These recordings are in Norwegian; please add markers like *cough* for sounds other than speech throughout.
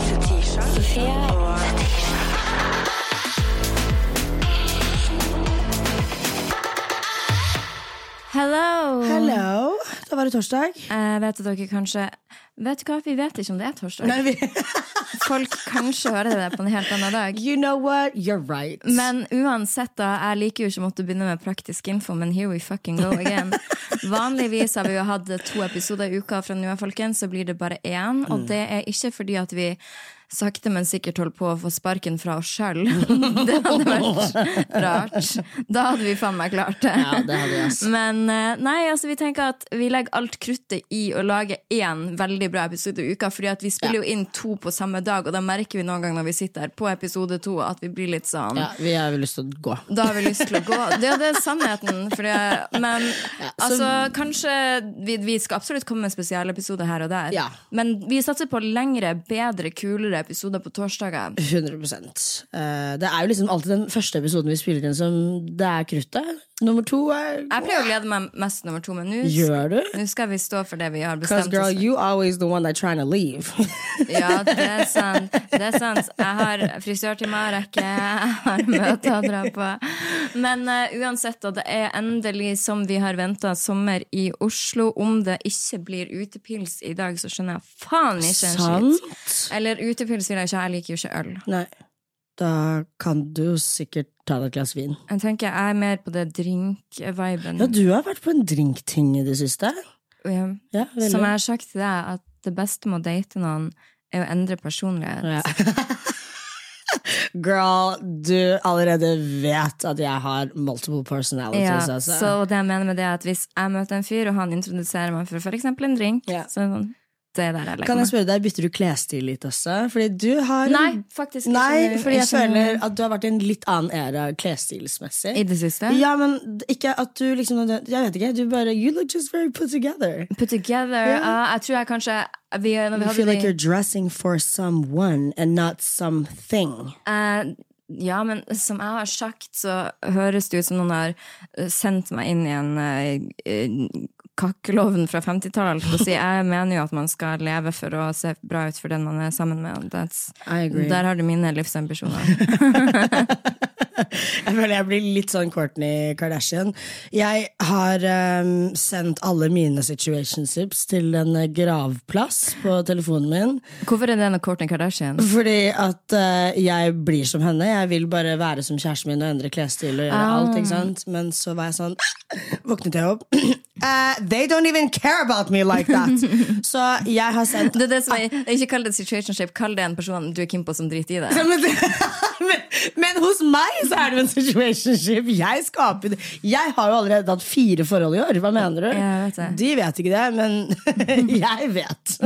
Fetisha. Sofie og Hello! Hello! Da var det torsdag. Eh, vet dere kanskje Vet du hva, vi vet ikke om det er torsdag. Nei, vi, Folk kanskje hører det på en helt annen dag. you know what? You're right. Men uansett, da, jeg liker jo ikke å måtte begynne med praktisk info, men here we fucking go again. *laughs* Vanligvis har vi jo hatt to episoder i uka fra nå av, folkens, så blir det bare én. Og Mm. det er ikke fordi at vi sakte, men sikkert holdt på å få sparken fra oss sjøl. *laughs* Det hadde vært rart. Da hadde vi faen meg klart det. Ja, det hadde. Men eh, nei, altså vi tenker at vi legger alt kruttet i å lage én veldig bra episode i uka, fordi at vi spiller jo inn to på samme dag, og da merker vi noen gang når vi sitter her på episode to at vi blir litt sånn Ja, vi har vel lyst til å gå. da har vi lyst til å gå. Det, det er sannheten. For det, *laughs* så, altså, kanskje vi, vi skal absolutt komme med en spesialepisode her og der. Ja. Men vi satser på lengre, bedre, kulere episoder på torsdager. 100 Eh, Det er jo liksom alltid den første episoden vi spiller inn som det er kruttet. Nummer to er Jeg pleier å glede meg mest nummer to, men nå skal vi stå for det vi har bestemt girl, oss for. you always the one that trying to leave. *laughs* Ja, det er sant. Det er sant. Jeg har frisørtime å rekke, jeg har møter å dra på. Men uh, uansett, da, det er endelig som vi har venta sommer i Oslo. Om det ikke blir utepils i dag, så skjønner jeg faen ikke en skitt. Eller utepils vil jeg ikke, jeg liker jo ikke øl. Nei. Da kan du jo sikkert ta deg et glass vin. Jeg tenker jeg er mer på det drink-viben. Ja, du har vært på en drinkting i det siste. Ja. Ja. Som jeg har sagt til deg, at det beste med å date noen er å endre personlighet. Ja. *laughs* Girl, du allerede vet at jeg har multiple personalities. Ja, altså. så det jeg mener med det er at Hvis jeg møter en fyr, og han introduserer meg for f.eks. en drink, Ja. så er det sånn Det er der jeg Kan jeg spørre deg, Bytter du klesstil litt også? Fordi du har Nei, faktisk ikke. Nei, fordi jeg føler at du har vært i en litt annen æra klesstilsmessig. I det siste? Ja, men ikke at du liksom Jeg vet ikke, du bare You look just very put together. Put together. Ja. Uh, jeg tror jeg kanskje vi, når vi You feel like you're dressing for someone and not something. Uh, ja, men som jeg har sagt, så høres det ut som noen har eh, sendt meg inn i en kakkelovn fra 50-tallet. holdt Si. Jeg mener jo at man skal leve for å se bra ut for den man er sammen med. That's, I agree. der har du mine livsambisjoner. *laughs* Jeg føler jeg blir litt sånn Courtney Kardashian. Jeg har um, sendt alle mine situationships til en gravplass på telefonen min. Hvorfor er det noe Kourtney Kardashian? Fordi at uh, jeg blir som henne. Jeg vil bare være som kjæresten min og endre klesstil og gjøre Ah. alt. ikke sant? Men så var jeg sånn *clears throat* Våknet jeg opp. Uh, *clears throat* they don't even care about me like that! *laughs* Så jeg har sendt Det er det som er, ikke kall det situationship, kall det en person du er keen på som driter i det. men, *laughs* men, men hos meg *laughs* så er det jo en situationship. Jeg skaper det. Jeg har jo allerede hatt fire forhold i år. Hva mener du? Vet. De vet ikke det, men *laughs* jeg vet.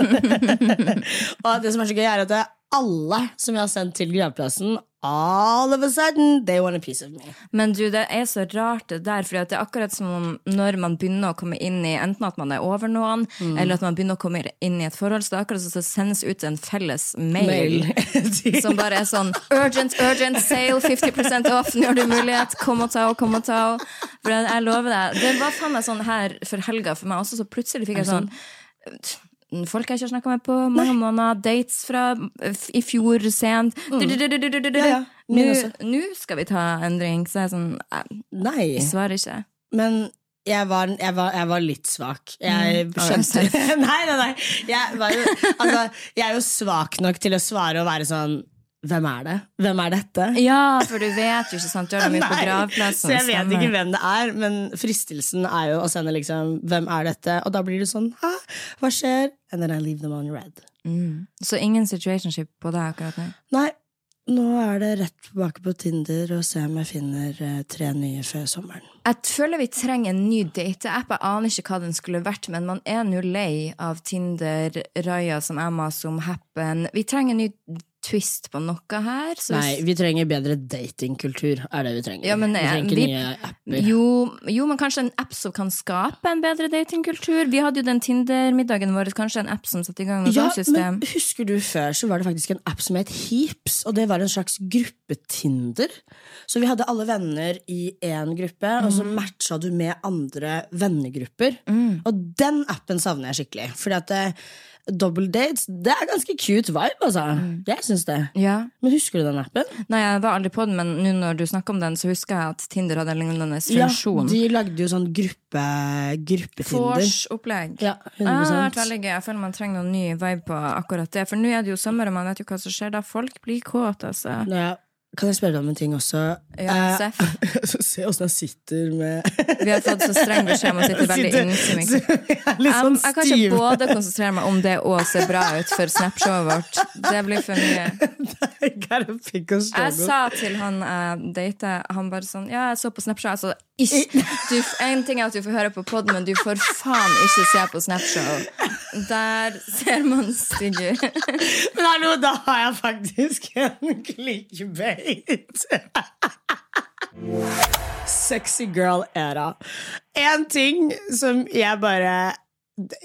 *laughs* og det som er så gøy, er at det alle som jeg har sendt til gravplassen, all of a sudden, they want a piece of me. Men du, det er så rart det der, for det er akkurat som om når man begynner å komme inn i enten at man er over noen, Mm. eller at man begynner å komme inn i et forhold, så det er akkurat som det sendes ut en felles mail. Mail. *laughs* Som bare er sånn Urgent, urgent, sale, 50% off, nå har du mulighet, kom og ta, kom og ta. For jeg, jeg lover deg, det var faen meg sånn her for helga for meg også, så plutselig fikk jeg sånn Folk jeg ikke har snakka med på mange måneder, dates fra i fjor sent. Nå skal vi ta en drink, så jeg er sånn Jeg Nei, svarer ikke. men jeg var, jeg var, jeg var litt svak. Jeg Mm. skjønte *laughs* Nei, nei, nei. Jeg, var jo, altså, jeg er jo svak nok til å svare og være sånn Hvem er det? Hvem er dette? Ja, for du vet jo ikke, sant. Du har mye på *laughs* gravplassen. Så jeg vet ikke hvem det er, men fristelsen er jo å sende liksom Hvem er dette? Og da blir det sånn Hæ? Hva skjer? And then I leave them on red. Mm. Så ingen situationship på deg akkurat nå? Nei, nå er det rett tilbake på Tinder og se om jeg finner eh, tre nye før sommeren. Jeg føler vi trenger en ny dateapp. Jeg aner ikke hva den skulle vært, men man er nå lei av Tinder, Raya som Emma som Happen. Vi trenger en ny twist på noe her. så hvis- Nei, vi trenger bedre datingkultur, er det vi trenger. Ja, men, vi eh, trenger ikke vi- nye apper. Jo, jo, men kanskje en app som kan skape en bedre datingkultur. Vi hadde jo den Tinder-middagen vår, kanskje en app som satte i gang noe Ja, system. men husker du før så var det faktisk en app som het Heaps, og det var en slags gruppetinder. Så vi hadde alle venner i én gruppe, og Mm. så matcha du med andre vennegrupper. Og den appen savner jeg skikkelig. Fordi at det, double dates, det er ganske cute vibe, altså. Jeg syns det. Ja. Men husker du den appen? Nei, jeg var aldri på den, men nå når du snakker om den, så husker jeg at Tinder hadde en lignende Ja, de lagde jo sånn gruppe, gruppetinder. Vors-opplegg. Ja, Ah, det har vært veldig gøy. Jeg føler man trenger noen ny vibe på akkurat det. For nå er det jo sommer, og man vet jo hva som skjer da. Folk blir kåte, altså. Ja. Kan jeg spørre deg om en ting også? Ja, Eh, Seff. Se *laughs* åssen jeg sitter med Vi har fått så streng beskjed om å sitte veldig inntil er Jeg, sånn jeg kan ikke både konsentrere meg om det og se bra ut for Snapshowet vårt. Det blir for mye. *laughs* Jeg sa til han jeg data, han bare sånn Ja, jeg så på Snapshow. Altså, ikke, du, en ting er at du får høre på podden, men du får faen ikke se på Snapshow. Der ser man stygg ut. *laughs* Men hallo, da har jeg faktisk en clickbait. *laughs* Sexy girl-æra. En ting som jeg bare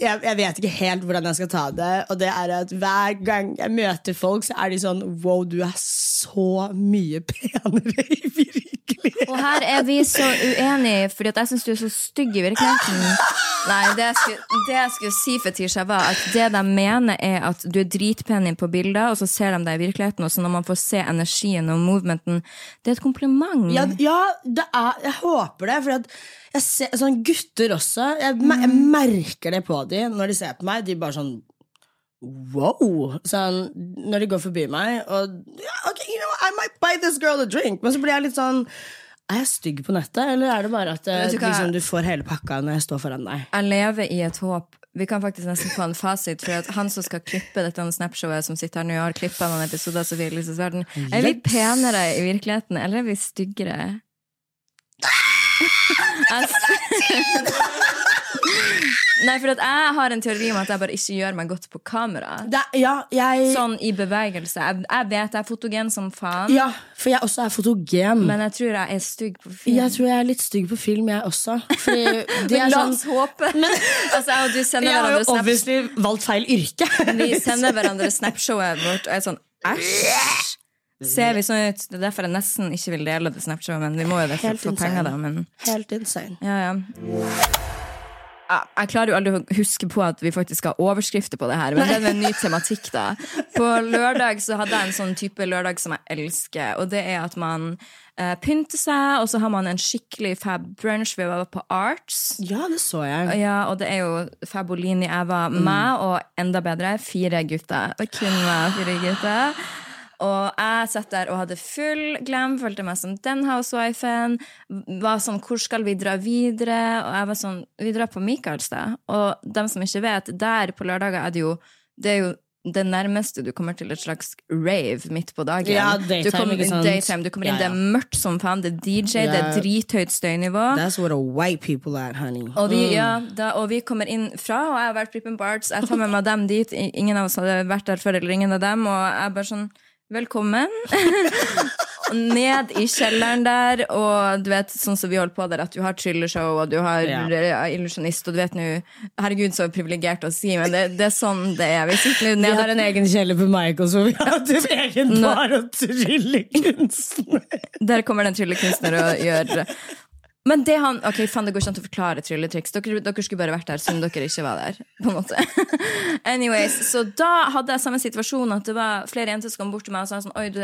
jeg, jeg vet ikke helt hvordan jeg skal ta det. Og det er at Hver gang jeg møter folk, så er de sånn Wow, du er så mye penere i virkeligheten. Og her er vi så uenige, fordi at jeg syns du er så stygg i virkeligheten. Nei, det jeg skulle, det jeg skulle si, Fetisha, var at det de mener, er at du er dritpen på bilder, og så ser de deg i virkeligheten, og så når man får se energien og movementen Det er et kompliment. Ja, ja det er, jeg håper det. For at ser, sånn gutter også jeg, me- jeg merker det på dem når de ser på meg. De bare sånn Wow! Sånn, når de går forbi meg. Og yeah, ok, you know, I might buy this girl a drink. Men så blir jeg litt sånn Er jeg stygg på nettet, eller er det bare at eh, du liksom, du får hele pakka når jeg står foran deg? Jeg lever i et håp. Vi kan faktisk nesten få en fasit. For at Han som skal klippe dette Snapshowet, som sitter her nå, har klippa noen episoder av Sofie Verden. Er vi penere i virkeligheten, eller er vi styggere? Jeg- Nei, for jeg har en teori om at jeg bare ikke gjør meg godt på kamera. Er- ja, jeg, Sånn i bevegelse. Jeg, jeg vet jeg er fotogen som faen, ja, for jeg også er fotogen. men jeg tror jeg er stygg på film. jeg tror jeg er litt stygg på film, jeg også. *laughs* Men er oss sånn håpe. Men... *laughs* altså, jeg og du sender Jeg har jo snap obviously valgt feil yrke. Vi sender hverandre Snapshowet vårt og er sånn *laughs* æsj. Ser vi sånn ut? Det er derfor jeg nesten ikke vil dele det Snapchat, men vi må jo det for for få penger, da. Men Helt insane. ja, ja. Jeg klarer jo aldri å huske på at vi faktisk har overskrifter på det her, men det er en ny tematikk, da. På lørdag så hadde jeg en sånn type lørdag som jeg elsker, og det er at man eh, pynter seg, og så har man en skikkelig fab brunch. Vi var på Arts. Ja, det så jeg. Ja, og det er jo Fabolini, Eva, meg og enda bedre, fire gutter. Og kun meg, fire gutter. Og jeg satt der og hadde full glam, følte meg som den housewifen. Var sånn 'hvor skal vi dra videre?' Og jeg var sånn 'vi drar på Michaelstad'. Og dem som ikke vet, der på lørdager er det jo Det er jo det nærmeste du kommer til et slags rave midt på dagen. Ja, du kommer, inn, daytime, du kommer inn, Ja, ja. det er mørkt som faen, det er DJ, det er drithøyt støynivå. That's what a white people at, honey. Og vi, ja, da, og vi kommer inn fra, og jeg har vært Prippen Barts. Jeg tar med meg dem dit. Ingen av oss hadde vært der før, eller ingen av dem. Og jeg bare sånn Velkommen. *laughs* Ned i kjelleren der, og du vet, sånn som vi holder på der, at du har trylleshow, og du har Ja. ja. illusjonist, og du vet nå Herregud, så privilegert å si, men det, det er sånn det er. Vi sitter nå Vi ned har en egen kjeller på Michael, så vi har hatt en egen bar og tryllekunstner. Der kommer det en tryllekunstner og gjør Men det han Ok, faen, det går ikke an å forklare trylletriks. Dere, dere skulle bare vært der siden dere ikke var der. På en måte *laughs* Anyways, Så da hadde jeg samme situasjon at det var flere jenter som kom bort til meg og sa sånn Oi, du,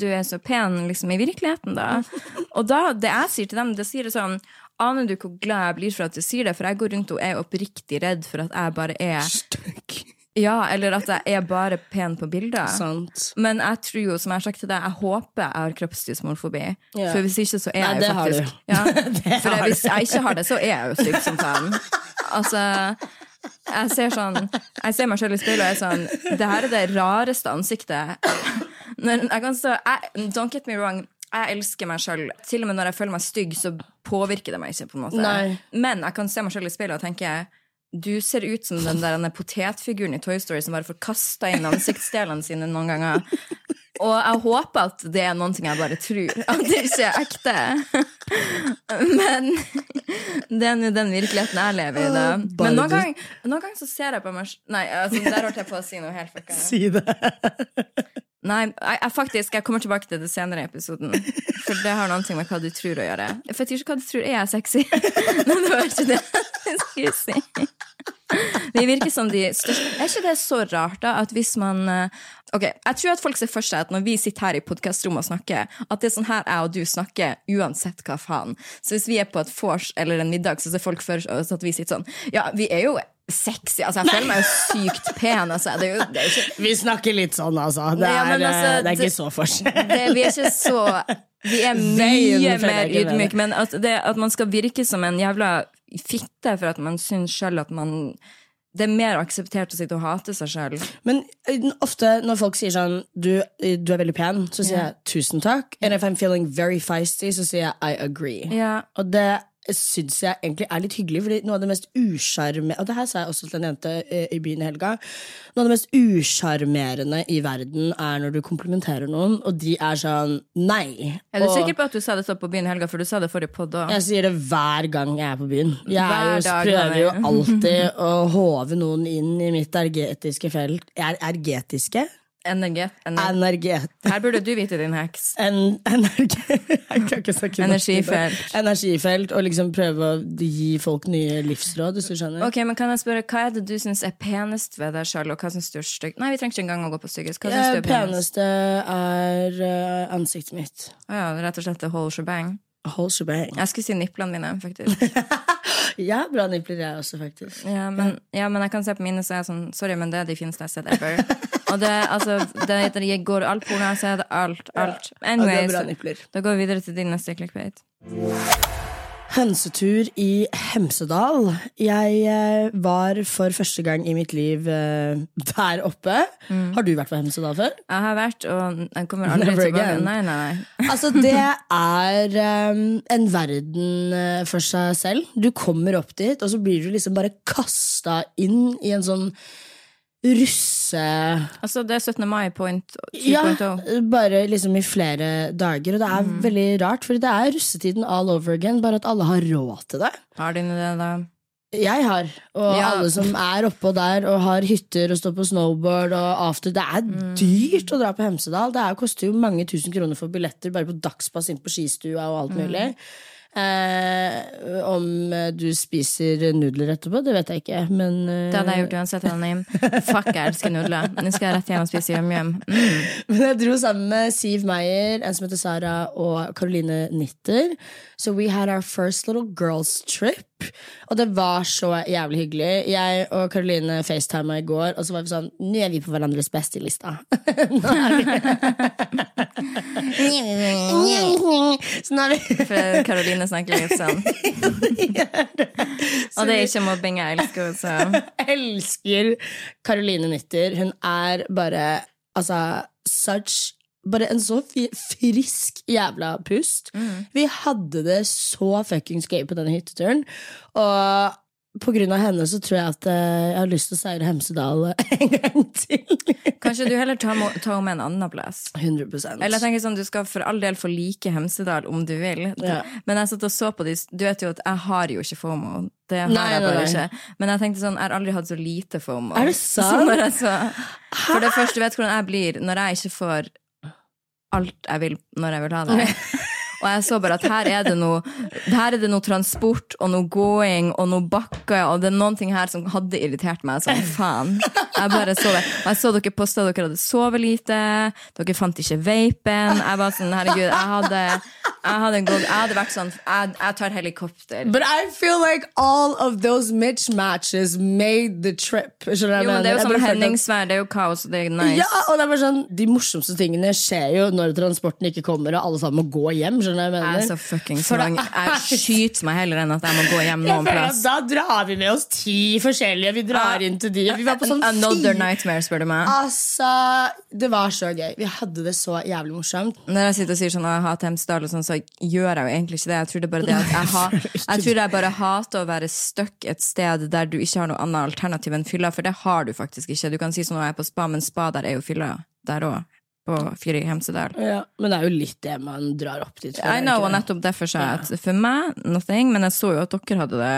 du er så pen liksom i virkeligheten, da. *laughs* Og da, det jeg sier til dem, det sier det sånn Aner du hvor glad jeg blir for at du sier det? For jeg går rundt og er oppriktig redd for at jeg bare er Ja, eller at jeg er bare pen på bilder. Sant. Men jeg tror jo, som jeg har sagt til deg, jeg håper jeg har kroppsdysmorfobi. Yeah. For hvis ikke, så er Nei, jeg jo faktisk. Ja. *laughs* For jeg, hvis jeg ikke har det, så er jeg jo stygg som faen. Altså jeg ser sånn Jeg ser meg selv i speilet og er sånn Det her er det rareste ansiktet. Men jeg kan stå jeg, Don't get me wrong. Jeg elsker meg sjøl. Til og med når jeg føler meg stygg, så påvirker det meg ikke. på en måte Nei. Men jeg kan se meg selv i speilet og tenke du ser ut som den der potetfiguren i Toy Story som bare får kasta inn ansiktsdelene sine noen ganger. Og jeg håper at det er noen ting jeg bare tror. At det ikke er ekte. Men det er nå den virkeligheten jeg lever i. da Men noen ganger, noen ganger så ser jeg på meg Nei, altså, der holdt jeg på å si noe helt fucka. Si det. Nei, jeg, jeg faktisk, jeg kommer tilbake til det senere i episoden. For det har noe med hva du tror å gjøre. For jeg vet ikke hva du tror er jeg sexy. *laughs* Men det var ikke det jeg skulle si. *laughs* Vi virker som de største Er ikke det så rart, da, at hvis man eh, Ok, Jeg tror at folk ser for seg at når vi sitter her i podkastrommet og snakker, at det er sånn her jeg og du snakker uansett hva faen. Så hvis vi er på et vors eller en middag, så ser folk for seg at vi sitter sånn Ja, vi er jo sexy. Altså, jeg føler meg jo sykt pen. Altså. Det er jo, det er ikke Vi snakker litt sånn, altså. Det er, altså, eh, det er ikke så forskjell. det, vi er ikke så Vi er mye mer ydmyke, men at, det, at man skal virke som en jævla fitte for at man syns sjøl at man Det er mer akseptert å sitte og hate seg sjøl. Men ofte når folk sier sånn du, du er veldig pen, så sier jeg tusen takk. And if I'm feeling very feisty, så sier jeg I agree. Yeah. Og det syns jeg egentlig er litt hyggelig, fordi noe av det mest usjarmerende Og det her sa jeg også til en jente eh, i byen i helga. Noe av det mest usjarmerende i verden er når du komplimenterer noen, og de er sånn nei. Er du og sikker på at du sa det så på byen i helga, for du sa det forrige podd òg? jeg sier det hver gang jeg er på byen. Jeg Hver jo, dag, prøver jo alltid å håve noen inn i mitt ergetiske felt. Er ergetiske? Energi, NRG. Energet... Her burde du vite, din heks. En, dag. *laughs* Energifelt. Energifelt, og liksom prøve å gi folk nye livsråd, hvis du skjønner. Ok, men kan jeg spørre, Hva er det du syns er penest ved deg sjøl, og hva syns du er stygt? Nei, vi trenger ikke engang å gå på styggest. Hva syns du er penest? peneste er eh, ansiktet mitt. Å ja, rett og slett the whole shebang. Whole shebang. Jeg skulle si nipplene mine, faktisk. *laughs* Ja, bra nipler jeg også, faktisk. Ja men, ja, men jeg kan se på mine, så er jeg sånn Sorry, men det er de fineste jeg har sett ever. Og det, altså, det, det går alt porno, så ser det alt, alt. Anyway, ja, så, da går vi videre til din neste clickbait. Hønsetur i Hemsedal. Jeg eh, var for første gang i mitt liv eh, der oppe. Mm. Har du vært på Hemsedal før? Jeg har vært, og jeg kommer aldri Never tilbake. Nei, nei, nei. *laughs* Altså, det er um, en verden for seg selv. Du kommer opp dit, og så blir du liksom bare kasta inn i en sånn russe... Altså, det er 17. mai point Ja, bare liksom i flere dager. Og det er veldig rart, for det er russetiden all over again, bare at alle har råd til det. Har dine det, da? Jeg har, og Ja. alle som er oppå der og har hytter og står på snowboard og after. Det er dyrt å dra på Hemsedal. Det er, koster jo mange tusen kroner for billetter bare på dagspass inn på skistua og alt mulig. Eh, om eh, du spiser nudler etterpå, det vet jeg ikke, men eh, Det hadde jeg gjort uansett. Anonym. Fuck, jeg elsker nudler. Nå skal jeg rett hjem og spise yum-yum. Mm. *laughs* Men jeg dro sammen med Siv Meyer, en som heter Sara, og Caroline Nitter. So we had our first little girls trip. Og det var så jævlig hyggelig. Jeg og Caroline facetima i går, og så var vi sånn Nå er vi på hverandres beste i lista. Nå er vi Så nå er vi For Karoline snakker litt sånn. *laughs* Og det er ikke mobbing jeg elsker, så *laughs* elsker Caroline Nytter. Hun er bare altså such bare en så frisk jævla pust. Vi hadde det så fuckings gøy på denne hytteturen. Og på grunn av henne så tror jeg at eh, jeg har lyst til å seire Hemsedal *laughs* en gang til. kanskje du heller tar tar med en annen plass. 100% Eller jeg tenker sånn, Du skal for all del få like Hemsedal om du vil. Ja. Men jeg satt og så på de Du vet jo at jeg har jo ikke FOMO. Det har Nei, jeg bare nei, ikke. Men jeg tenkte sånn, jeg har aldri hatt så lite FOMO. Er det *laughs* Så sant? så, for det første, du vet hvordan jeg blir når jeg ikke får alt jeg vil når jeg vil ha det. *laughs* Og jeg så bare at her er det noe Her er det noe transport og noe gåing og noe bakker, og det er noen ting her som hadde irritert meg Sånn, faen. Jeg bare så det. Jeg så dere posta dere hadde sovet lite, dere fant ikke vapen. Jeg var sånn, herregud, jeg hadde, jeg hadde, god, jeg hadde vært sånn jeg, jeg tar helikopter. But I feel like all of those Mitch matches made the trip. Jo, men det er jo sånn Henningsvær, det er jo kaos, det er nice. Ja, og det er bare sånn De morsomste tingene skjer jo når transporten ikke kommer, og alle sammen må gå hjem. Skjønner jeg mener? Jeg er så fucking svang. Jeg skyter meg heller enn at jeg må gå hjem *laughs* noen plass. Da drar vi med oss ti forskjellige. Vi drar inn til de. Vi var på sånn Another nightmare, spør du meg. Altså, Det var så gøy. Vi hadde det så jævlig morsomt. Når jeg sitter og sier sånn at jeg hater Hemsedal, og sånn, så gjør jeg jo egentlig ikke det. Jeg tror det er bare det at jeg, *laughs* ha, jeg tror jeg bare hater å være stuck et sted der du ikke har noe annet alternativ enn fylla, for det har du faktisk ikke. Du kan si sånn at jeg er på spa, men spa der er jo fylla der òg. På Fyri Hemsedal. Ja, men det er jo litt det man drar opp dit for. I know, og nettopp derfor sa jeg at for meg, nothing, men jeg så jo at dere hadde det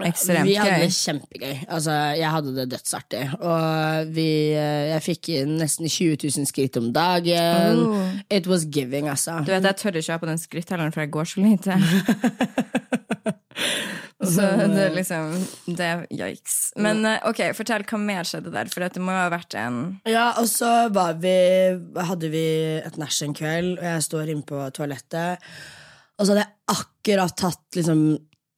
ekstremt Vi hadde det kjempegøy. Altså, jeg hadde det dødsartig. Og vi, eh, jeg fikk nesten 20 000 skritt om dagen. Oh. It was giving, altså. Du vet, Jeg tør ikke ha på den skrittelleren, for jeg går så lite. *laughs* *laughs* Så det er liksom Det er yikes. Men eh, ok, fortell hva mer skjedde der, for det må jo ha vært en Ja, og så var vi, hadde vi et nach en kveld, og jeg står inne på toalettet. Og så hadde jeg akkurat tatt liksom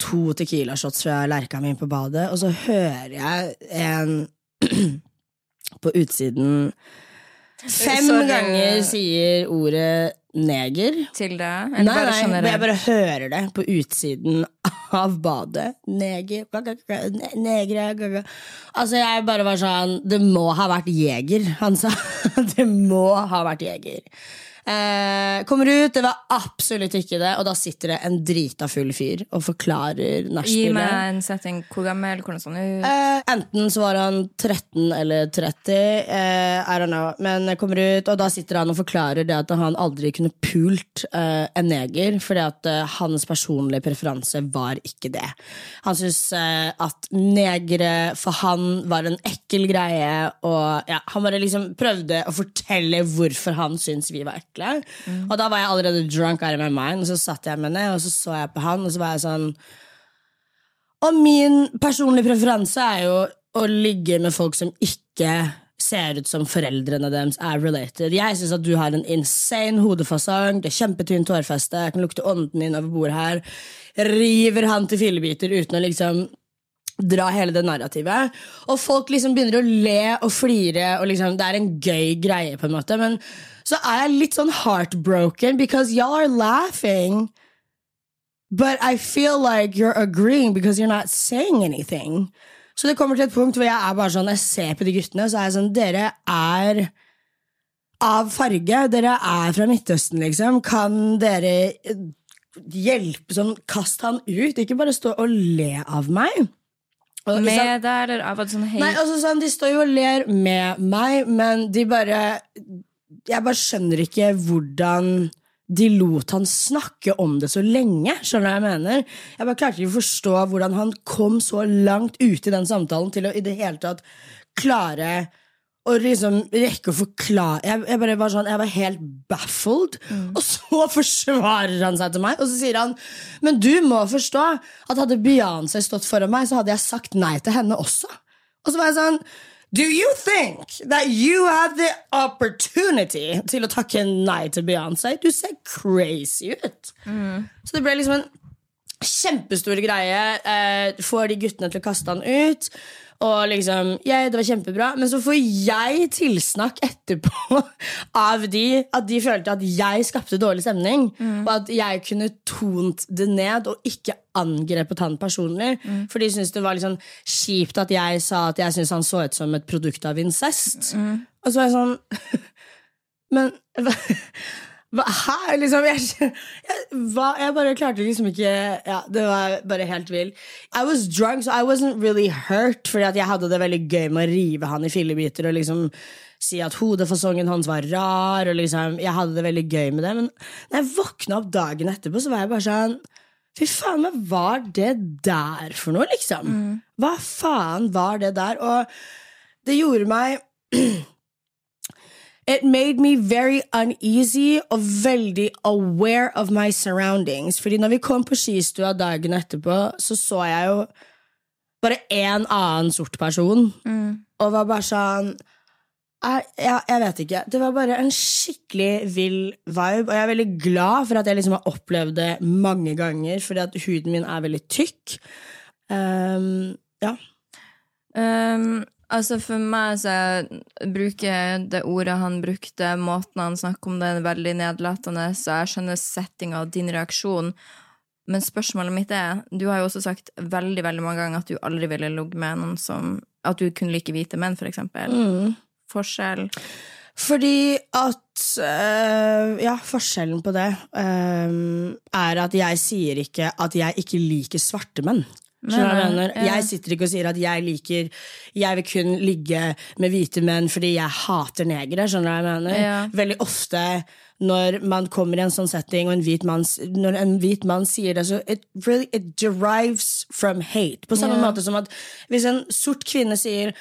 to Tequila-shots fra lerka mi på badet, og så hører jeg en *clears throat* på utsiden fem du- ganger sier ordet neger. til deg? Nei, bare nei, men jeg bare hører det på utsiden av badet. Neger ga, ga, ga, ne- Negre ga, ga. Altså, jeg bare var sånn Det må ha vært jeger, han sa. *laughs* Det må ha vært jeger. Eh, kommer ut, det var absolutt ikke det, og da sitter det en drita full fyr og forklarer Gi meg en setting. Hvor gammel? Hvordan sånn ut? Eh, enten så var han 13 eller 30, eh, I don't know. Men jeg kommer ut, og da sitter han og forklarer det at han aldri kunne pult eh, en neger, fordi at eh, hans personlige preferanse var ikke det. Han syntes eh, at negere for han var en ekkel greie, og ja, han bare liksom prøvde å fortelle hvorfor han syntes vi var ekle. Og da var jeg allerede drunk out of my mind, og så satt jeg med ned, og så så jeg på han, og så var jeg sånn og min personlige preferanse er jo å ligge med folk som ikke ser ut som foreldrene deres er related. Jeg syns at du har en insane hodefasong, det er kjempetynt hårfeste, jeg kan lukte ånden din over bordet her. River han til fillebiter uten å liksom dra hele det narrativet. Og folk liksom begynner å le og flire, og liksom, det er en gøy greie, på en måte. Men så er jeg litt sånn heartbroken, because y'all are laughing. But I feel like you're agreeing because you're not saying anything. Så det kommer til et punkt hvor jeg er bare sånn Jeg ser på de guttene, så er jeg sånn Dere er av farge. Dere er fra Midtøsten, liksom. Kan dere hjelpe sånn Kast han ut. Ikke bare stå og le av meg. Med deg, eller av at sånn hei Nei, altså sånn, De står jo og ler med meg, men de bare Jeg bare skjønner ikke hvordan de lot han snakke om det så lenge. Skjønner du hva jeg mener? Jeg bare klarte ikke å forstå hvordan han kom så langt ute i den samtalen til å i det hele tatt klare å liksom rekke å forklare Jeg, jeg bare var sånn, jeg var helt baffled. Og så *laughs* forsvarer han seg til meg, og så sier han Men du må forstå at hadde Beyoncé stått foran meg, så hadde jeg sagt nei til henne også. Og så var jeg sånn Do you think that you have the opportunity til å takke nei til Beyoncé? Du ser crazy ut. Så det ble liksom en kjempestor greie. Eh, får de guttene til å kaste han ut. Og liksom, yeah, Det var kjempebra. Men så får jeg tilsnakk etterpå *laughs* av de at de følte at jeg skapte dårlig stemning. Og at jeg kunne tont det ned og ikke angrepet han personlig. For de syntes det var sånn kjipt at jeg sa at jeg syntes han så ut som et produkt av incest. Og så var jeg sånn *laughs* Men Hæ? Liksom, jeg, jeg, hva, jeg bare klarte liksom ikke ja, Det var bare helt vill. I was drunk, so I wasn't really hurt, fordi jeg hadde det veldig gøy med å rive han i fillebiter og liksom si at hodefasongen hans var rar. Og liksom, jeg hadde det veldig gøy med det. Men når jeg våkna opp dagen etterpå, så var jeg bare sånn Fy faen, hva var det der for noe, liksom? Hva faen var det der? Og det gjorde meg *clears throat* It made me very uneasy og veldig aware of my surroundings. Fordi når vi kom på skistua dagen etterpå, så så jeg jo bare én annen sort person. Og var bare sånn jeg, jeg, jeg vet ikke. Det var bare en skikkelig vill vibe. Og jeg er veldig glad for at jeg liksom har opplevd det mange ganger, fordi at huden min er veldig tykk. Um, ja. Um, altså For meg så bruker det ordet han brukte, måten han snakker om det, er veldig nedlatende, så jeg skjønner settinga og din reaksjon. Men spørsmålet mitt er Du har jo også sagt veldig veldig mange ganger at du aldri ville ligget med noen som At du kunne like hvite menn, for eksempel. Forskjell Fordi at øh, Ja, forskjellen på det øh, er at jeg sier ikke at jeg ikke liker svarte menn. Jeg ja. Jeg sitter ikke og sier at jeg liker Jeg vil kun ligge med hvite menn fordi jeg hater negere. Skjønner du hva jeg mener? Ja. Veldig ofte når man kommer i en sånn setting, og en hvit mann, når en hvit mann sier det, så it really it derives from hate. På samme Ja. måte som at hvis en sort kvinne sier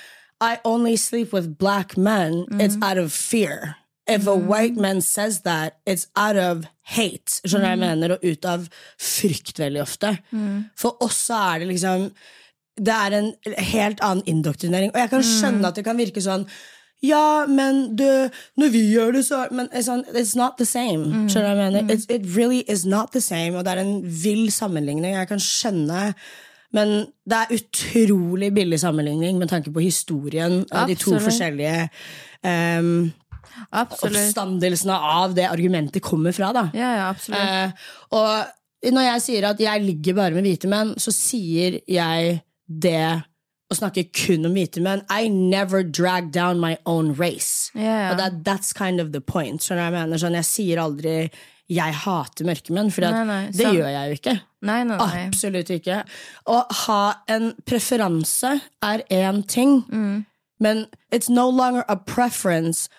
I only sleep with black men, Mm. it's out of fear. If a white man says that, it's out of hate. Skjønner jeg mener? Og ut av frykt veldig ofte. For oss så er det liksom Det er en helt annen indoktrinering. Og jeg kan skjønne at det kan virke sånn ja, men du, når vi gjør det, så Men it's, sånn, it's not the same. Skjønner du hva jeg mener? It, it really is not the same, og det er en vill sammenligning. Jeg kan skjønne men det er utrolig billig sammenligning med tanke på historien av de to forskjellige um, Absolutt. oppstandelsene av det argumentet kommer fra. da. Ja, ja, absolutt. Eh, og når jeg sier at jeg ligger bare med hvite menn, så sier jeg det å snakke kun om hvite menn. I never drag down my own race. Yeah. ja. Og that, that's kind of the point. Skjønner jeg mener? Sånn, jeg sier aldri 'jeg hater mørke menn', for det gjør jeg jo ikke. Nei, nei, nei. Absolutt ikke. Å ha en preferanse er én ting, Mm. men it's no longer a preference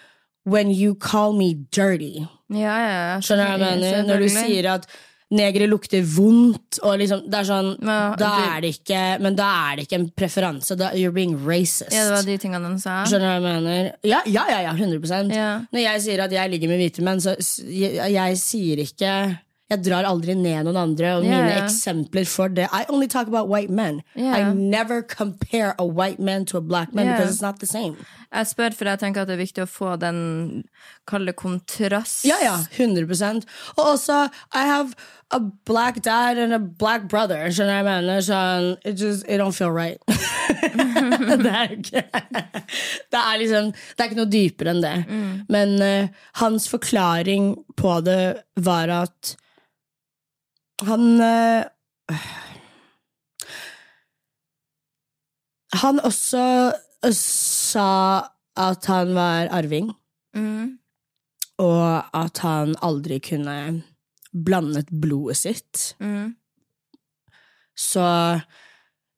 when you call me dirty. Ja, ja, ja. Skjønner du hva jeg mener? Når du sier at negere lukter vondt, og liksom, det er sånn Ja, Da er det ikke Men da er det ikke en preferanse. Da, you're being racist. Ja, det var de tingene han sa. Skjønner du hva jeg mener? Ja, ja, ja, ja 100 Ja. Når jeg sier at jeg ligger med hvite menn, så jeg, jeg sier ikke jeg drar aldri ned noen andre, og yeah. mine eksempler for det I only talk about white men. Yeah. I never compare a white man to a black man yeah. because it's not the same. Jeg spør, for jeg tenker at det er viktig å få den kalde kontrast. Ja, ja, 100 Og også, I have a black dad and a black brother. Skjønner jeg mener? Sånn, it just, it don't feel right. *laughs* det er ikke Det er liksom Det er ikke noe dypere enn det. Men uh, hans forklaring på det var at han øh, Han også eh, sa at han var arving Mm. og at han aldri kunne blandet blodet sitt. Mm. Så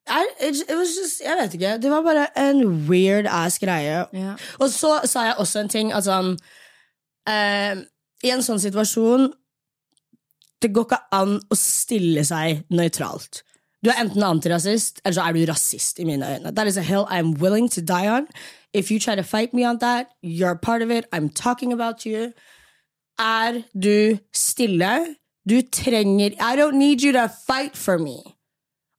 I, it, it was just, Jeg vet ikke. Det var bare en weird ass greie. Ja. Og så sa jeg også en ting at sånn eh, I en sånn situasjon Det går ikke an å stille seg nøytralt. Du er enten antirasist, eller så er du rasist i mine øyne. That is a hill I'm willing to die on. If you try to fight me on that, you're part of it. I'm talking about you. Er du stille? Du trenger I don't need you to fight for me.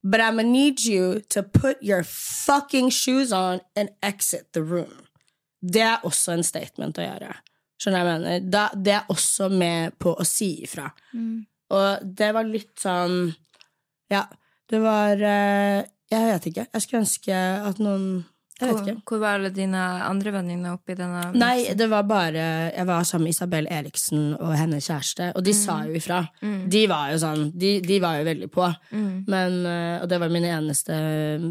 But I'm gonna need you to put your fucking shoes on and exit the room. Det er også en statement å gjøre. Skjønner jeg mener? Da, det er også med på å si ifra. Og det var litt sånn Ja, det var eh, Jeg vet ikke. Jeg skulle ønske at noen Jeg vet ikke. hvor var alle dine andre venninner oppi denne Nei, det var bare Jeg var sammen med Isabel Eriksen og hennes kjæreste, og de sa jo ifra. De var jo sånn De, de var jo veldig på. Men, eh, og det var mine eneste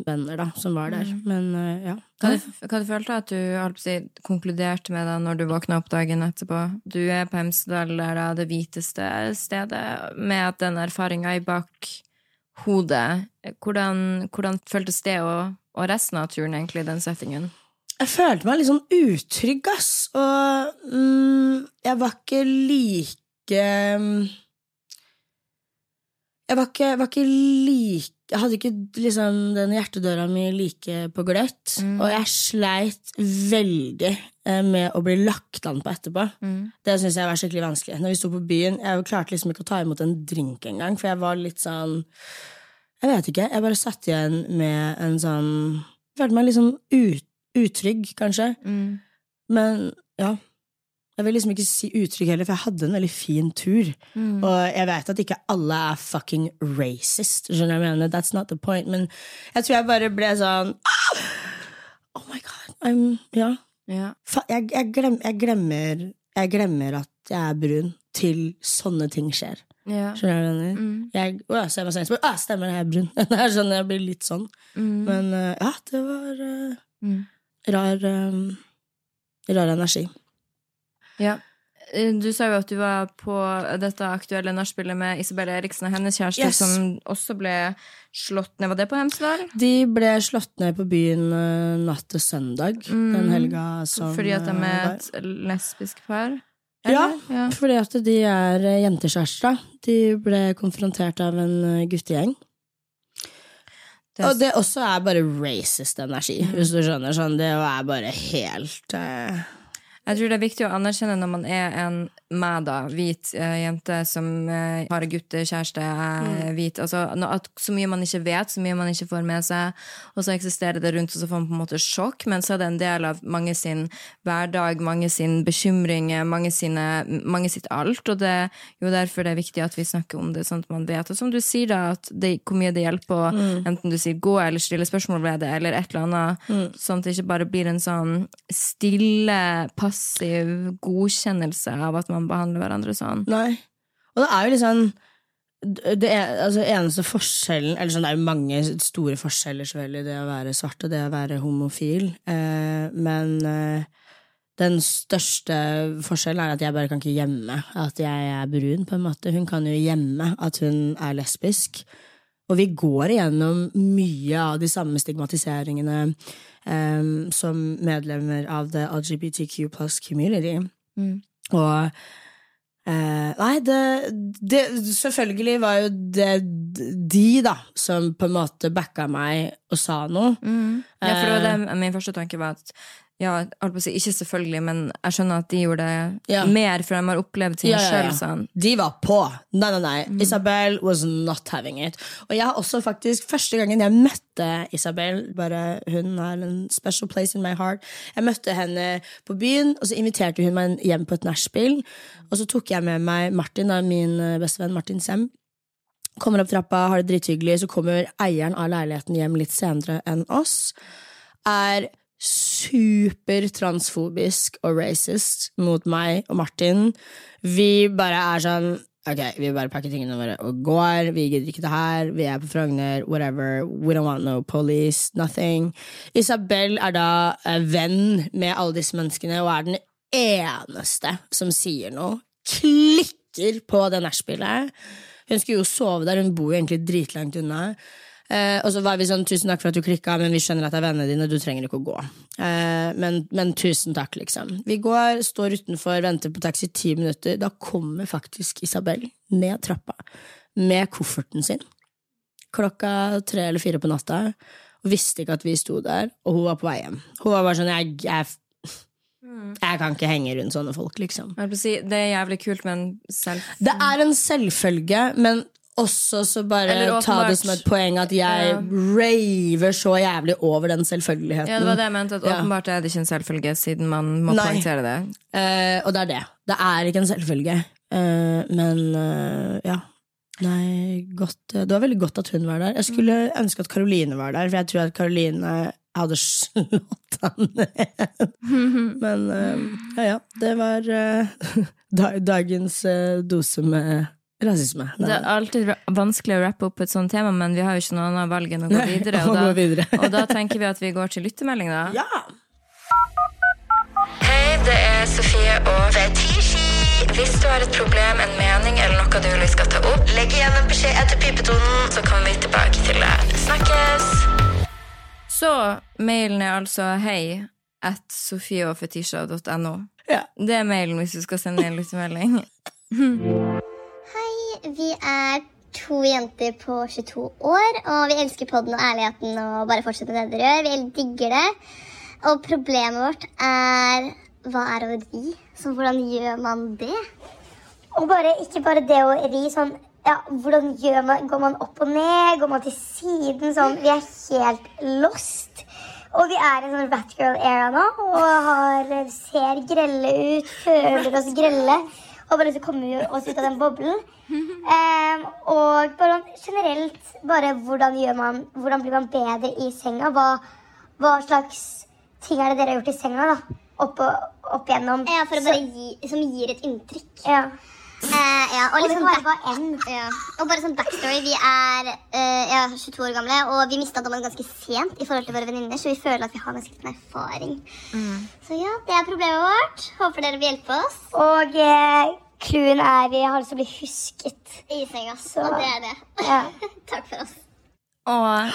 venner da som var der. Men eh, ja. Hva du, hva du følte at du å si, konkluderte med da når du våkna opp dagen etterpå? Du er på Hemsedal, der da det hviteste stedet, med at den erfaringa i bakhodet hvordan, hvordan føltes det og, og resten av turen, egentlig, den settingen? Jeg følte meg litt sånn utrygg, ass. Og mm, jeg var ikke like mm, Jeg var ikke, var ikke like Jeg hadde ikke liksom den hjertedøra mi like på gløtt. Og jeg sleit veldig eh, med å bli lagt an på etterpå. Det syns jeg var skikkelig vanskelig. Når vi sto på byen, Jeg klarte liksom ikke å ta imot en drink engang, for jeg var litt sånn Jeg vet ikke. Jeg bare satt igjen med en sånn følte meg litt sånn ut, utrygg, kanskje. Men ja. Jeg vil liksom ikke si utrygg heller, for jeg hadde en veldig fin tur. Og jeg vet at ikke alle er fucking racist. Skjønner jeg mener? That's not the point. Men jeg tror jeg bare ble sånn ah! Oh my god. I'm, ja. Ja. Jeg, jeg, glem, jeg, glemmer, jeg glemmer at jeg er brun til sånne ting skjer. Ja. Skjønner du hva jeg mener? Jeg å, jeg ser meg selv som Å, stemmer, jeg er brun. *laughs* Det er sånn, jeg blir litt sånn. Men uh, ja, det var uh, Mm. rar, um, rar energi. Ja. Du sa jo at du var på dette aktuelle nachspielet med Isabel Eriksen og hennes kjæreste, Yes. som også ble slått ned. Var det på Hemsedal? De ble slått ned på byen natt til søndag den helga som Fordi at de er et lesbisk par? Ja, ja. fordi at de er eh, jentekjærester. De ble konfrontert av en eh, guttegjeng. Det er- Og det også er bare racist energi, hvis du skjønner. Sånn, det er bare helt eh, Jeg tror det er viktig å anerkjenne når man er en meg, da, hvit uh, jente som uh, har guttekjæreste, er hvit. Altså, at Så mye man ikke vet, så mye man ikke får med seg, og så eksisterer det rundt, og så får man på en måte sjokk, men så er det en del av mange sin hverdag, mange sin bekymringer, mange, sine, mange sitt alt, og det er jo derfor det er viktig at vi snakker om det, sånn at man vet. Og som du sier, da, at det, hvor mye det hjelper å enten du sier gå eller stille spørsmål ved det, eller et eller annet, sånn at det ikke bare blir en sånn stille, passiv godkjennelse av at man behandler hverandre sånn. Nei. Og det er jo liksom det er, altså, eneste forskjellen Eller sånn, det er jo mange store forskjeller selvfølgelig, det å være svart og det å være homofil, eh, men eh, den største forskjellen er at jeg bare kan ikke gjemme at jeg er brun, på en måte. Hun kan jo gjemme at hun er lesbisk. Og vi går igjennom mye av de samme stigmatiseringene eh, som medlemmer av the LGBTQ plus community. Og Uh, Nei, det, det Selvfølgelig var jo det de, da, som på en måte backa meg og sa noe. Ja, for det var det min første tanke var at ja, si, ikke selvfølgelig, men jeg skjønner at de gjorde det Ja. mer, for de har opplevd ting Ja, selv, sånn. De var på. Nei, nei, nei. Isabel was not having it. Og jeg har også faktisk, første gangen jeg møtte Isabel bare Hun har en special place in my heart. Jeg møtte henne på byen, og så inviterte hun meg hjem på et nachspiel. Og så tok jeg med meg Martin, da, min eh, bestevenn Martin Sem. Kommer opp trappa, har det drithyggelig, så kommer eieren av leiligheten hjem litt senere enn oss. Er supertransfobisk og racist mot meg og Martin. Vi bare er sånn Ok, vi bare pakker tingene våre og går. Vi gidder ikke det her. Vi er på Frogner. Whatever. We don't want no police. Nothing. Isabel er da eh, venn med alle disse menneskene og er den eneste som sier noe. Klikker på det nachspielet. Hun skulle jo sove der, hun bor jo egentlig dritlangt unna. Eh, og så var vi sånn, tusen takk for at du klikka, men vi skjønner at det er vennene dine, du trenger ikke å gå. Eh, men, men tusen takk, liksom. Vi går, står utenfor, venter på taxi ti minutter. Da kommer faktisk Isabel ned trappa med kofferten sin. Klokka tre eller fire på natta. Og visste ikke at vi sto der, og hun var på vei hjem. Hun var bare sånn, jeg, jeg, jeg kan ikke henge rundt sånne folk, liksom. Si, det er jævlig kult, men selv Det er en selvfølge, men også så bare ta det som et poeng at jeg Ja. raver så jævlig over den selvfølgeligheten. Ja, det var det jeg mente, at åpenbart er det ikke en selvfølge, siden man må Nei. poengtere det. Uh, og det er det. Det er ikke en selvfølge. Uh, men uh, ja. Nei, godt, det var veldig godt at hun var der. Jeg skulle ønske at Karoline var der, for jeg tror at Karoline hadde slått han ned. *laughs* Men ja, ja. Det var *laughs* dagens dose med rasisme. Det er alltid vanskelig å rappe opp et sånt tema, men vi har jo ikke noe annet valg enn å gå *laughs* videre. Og da, videre. *laughs* og da tenker vi at vi går til lyttemelding, da. Ja! Hei, det er Sofie og Fetisha. Hvis du har et problem, en mening eller noe du vil skal ta opp, legg igjen en beskjed etter pipetonen, så kommer vi tilbake til det. Snakkes! Så mailen er altså hei at sofieogfetisha.no. Ja. Det er mailen hvis du skal sende en lyttemelding. *laughs* Vi er to jenter på 22 år, og vi elsker podden og ærligheten og bare fortsette med det dere gjør. Vi digger det. Og problemet vårt er hva er å ri? Så hvordan gjør man det? Og bare, ikke bare det å ri, sånn ja, hvordan gjør man, Går man opp og ned? Går man til siden? Sånn, vi er helt lost. Og vi er i sånn Ratgirl-era nå og har, ser grelle ut, føler oss grelle. Og bare så kommer vi oss ut av den boblen. Um, og bare generelt bare hvordan man Hvordan blir man bedre i senga? Hva, hva slags ting er det dere har gjort i senga da? Opp, og- opp igjennom? Ja, for å bare gi, som gir et inntrykk. Ja. Eh, ja, og, Og liksom være back- Ja. Og bare sånn backstory. Vi er eh, ja, 22 år gamle, og vi mista dommen ganske sent i forhold til våre venninner, så vi føler at vi har ganske liten erfaring. Så ja, det er problemet vårt. Håper dere vil hjelpe oss. Og eh, er vi har lyst til å bli husket. I senga. Så- Og det er det. Ja. *laughs* Takk for oss. Og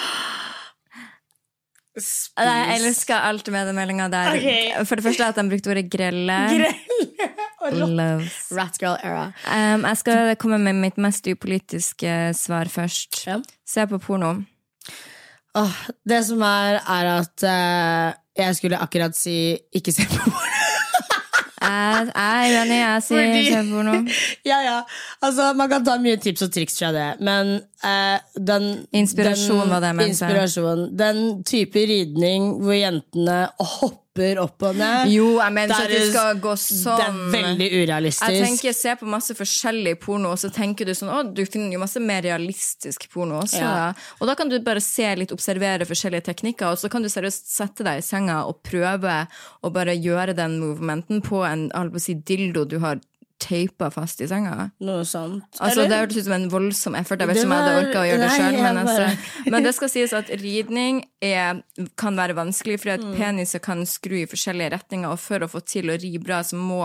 jeg elsker alt med den meldinga der. Okay. For det første at de brukte ordet grelle. grelle. Loves. Ratgirl era. Um, jeg skal komme med mitt mest upolitiske svar først. Ja. Se på porno. Oh, det som er, er at uh, jeg skulle akkurat si ikke se på porno. *laughs* Jeg, jeg er uenig. Jeg sier Fordi- se på porno. *laughs* Ja, ja. Altså, man kan ta mye tips og triks fra det, men den Inspirasjon den, var det jeg mente. Inspirasjon. Den type ridning hvor jentene hopper opp og ned Jo, jeg mener ikke at er- skal gå sånn. Det er veldig urealistisk. Jeg tenker, jeg ser på masse forskjellig porno, og så tenker du sånn Å, du finner jo masse mer realistisk porno også. Ja. Og da kan du bare se litt, observere forskjellige teknikker, og så kan du seriøst sette deg i senga og prøve å bare gjøre den movementen på en si, dildo du har teipa fast i senga. Noe sånt. Altså, det hørtes ut som en voldsom effort. Jeg vet ikke om jeg hadde orka å gjøre det sjøl. Men, altså, men det skal sies at ridning er, kan være vanskelig, fordi Mm. at peniser kan skru i forskjellige retninger, og for å få til å ri bra, så må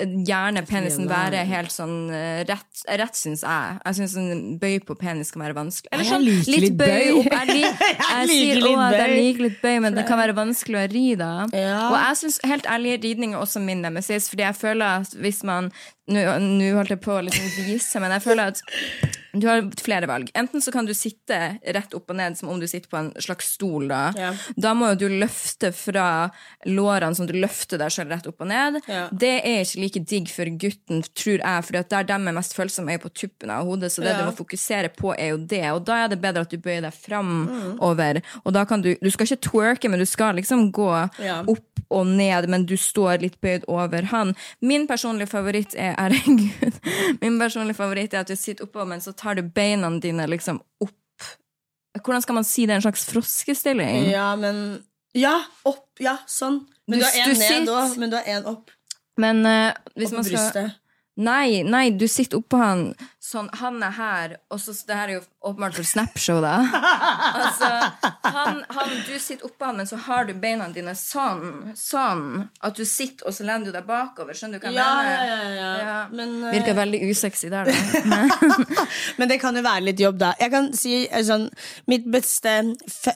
gjerne penisen være helt sånn eh, rett, rett syns jeg. Jeg syns en bøy på penis kan være vanskelig. Eller sånn litt litt bøy opp. Jeg, lik, *laughs* jeg, jeg sier òg at jeg liker litt bøy, men det kan være vanskelig å ri da. Ja. Og jeg syns helt ærlig ridning er også min nemesis, fordi jeg føler at hvis man Nå holdt jeg på å liksom vise, men jeg føler at du har flere valg. Enten så kan du sitte rett opp og ned som om du sitter på en slags stol. Da Ja. Da må jo du løfte fra lårene som du løfter deg selv rett opp og ned. Ja. Det er ikke like digg for gutten, tror jeg, for der de er mest følsomme, er jo på tuppen av hodet. Så det Ja. du må fokusere på, er jo det. Og da er det bedre at du bøyer deg Mm. Og da kan du Du skal ikke twerke, men du skal liksom gå opp og ned, men du står litt bøyd over han. Min personlige favoritt er herregud, min personlige favoritt er at du sitter oppå, men så tar du beina dine liksom opp. Hvordan skal man si det? En slags froskestilling? Ja, men Ja, opp. Ja, sånn. Men Du- du, har én en ned òg. Men du har én opp. Men uh, hvis Opp man skal brystet. Nei, nei, du sitter oppå han sånn, Han er her, og så Det her er jo åpenbart for Snapshow, da. *laughs* altså, han, han, du sitter oppå han, men så har du beina dine sånn. Sånn. At du sitter, og så lener du deg bakover. Skjønner du hva jeg Ja, mener? ja, ja. Men, uh... Virker veldig usexy der, da. *laughs* *laughs* Men det kan jo være litt jobb, da. Jeg kan si eh, sånn, Mitt beste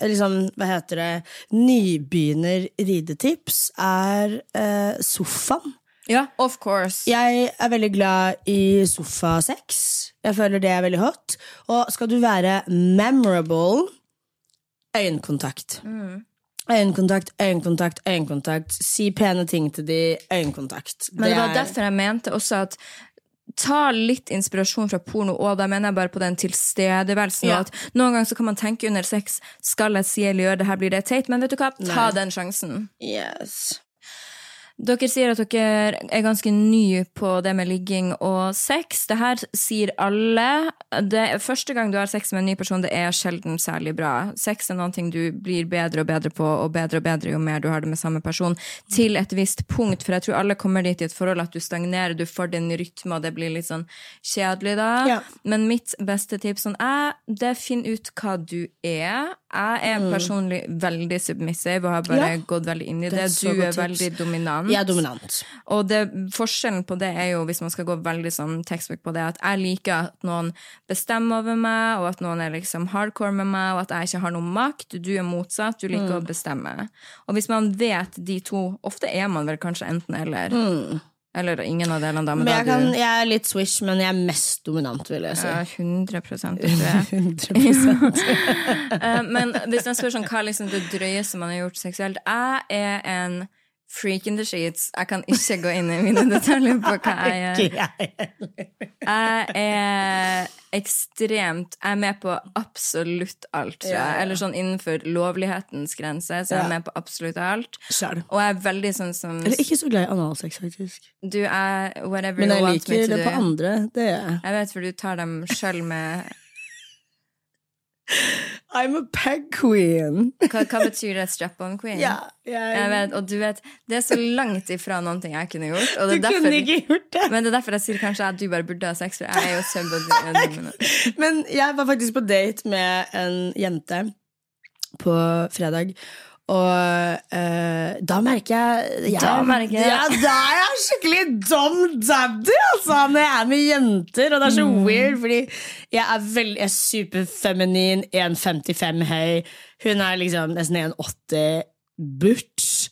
liksom, hva heter det, nybegynner-ridetips er uh, sofaen. Ja, of course. Jeg er veldig glad i sofasex. Jeg føler det er veldig hot. Og skal du være memorable øyekontakt. Øyekontakt, øyekontakt, øyekontakt. Si pene ting til de. Øyekontakt. Men det var er- derfor jeg mente også at Ta litt inspirasjon fra porno, og da mener jeg bare på den tilstedeværelsen. Ja. Noen ganger så kan man tenke under sex Skal jeg si eller gjøre det her, blir det teit? Men vet du hva, ta Nei. den sjansen. Yes. Dere sier at dere er ganske nye på det med ligging og sex. Det her sier alle. Det, første gang du har sex med en ny person, det er sjelden særlig bra. Sex er noe du blir bedre og bedre på, og bedre og bedre jo mer du har det med samme person. Til et visst punkt, for jeg tror alle kommer dit i et forhold at du stagnerer, du får din rytme, og det blir litt sånn kjedelig da. Ja. Men mitt beste tips sånn, er det finn ut hva du er. Jeg er personlig veldig submissive og har bare Mm. Ja. gått veldig inn i Det det. Du er tips. veldig dominant. Jeg er dominant. Og det, forskjellen på det er jo, hvis man skal gå veldig sånn tekstbok på det, at jeg liker at noen bestemmer over meg, og at noen er liksom hardcore med meg, og at jeg ikke har noen makt. Du er motsatt, du liker å bestemme. Og hvis man vet de to, ofte er man vel kanskje enten eller. Eller ingen av delene, da. Men, Men jeg, kan, du jeg er litt swish, men jeg er mest dominant, vil jeg si. ja, 100 tror *laughs* jeg. 100%. *laughs* Eh, Men hvis man spør sånn, hva er liksom det drøyeste man har gjort seksuelt Jeg er en freak in the sheets. Jeg kan ikke gå inn i mine *laughs* detaljer på hva jeg gjør. Jeg er ekstremt Jeg er med på absolutt alt, tror jeg. Eller sånn innenfor lovlighetens grense, så jeg er med på absolutt alt. Og jeg er veldig sånn som Eller ikke så glad i analsex, faktisk. Du er whatever Men you want me liker det på andre. Det er jeg. Jeg vet, for du tar dem sjøl med I'm a peg queen. Hva, hva betyr det? Strap-on queen? Ja, jeg, Jeg vet, og du vet, Det er så langt ifra noen ting jeg kunne gjort. Du det er kunne derfor, ikke gjort det. men det er derfor jeg sier kanskje at du bare burde ha sex, for jeg er jo dominant. *laughs* Men jeg var faktisk på date med en jente på fredag. Og eh, da merker jeg, jeg Da merker jeg- Ja, da er jeg skikkelig dum daddy, altså! Når jeg er med jenter. Og det er så Mm. weird, fordi jeg er, veldig, jeg er superfeminin, 1,55 høy. Hun er liksom nesten 1,80 butch.